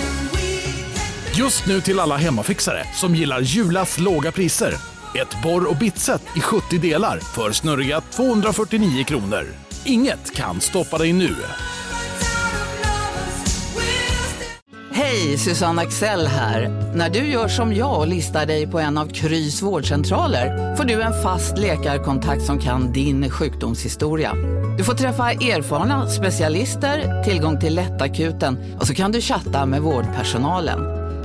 Just nu till alla hemmafixare som gillar Julas låga priser. Ett borr och bitset i 70 delar för snurriga 249 kronor. Inget kan stoppa dig nu. Hej, Susanne Axel här. När du gör som jag och listar dig på en av Krys vårdcentraler får du en fast läkarkontakt som kan din sjukdomshistoria. Du får träffa erfarna specialister, tillgång till lättakuten och så kan du chatta med vårdpersonalen.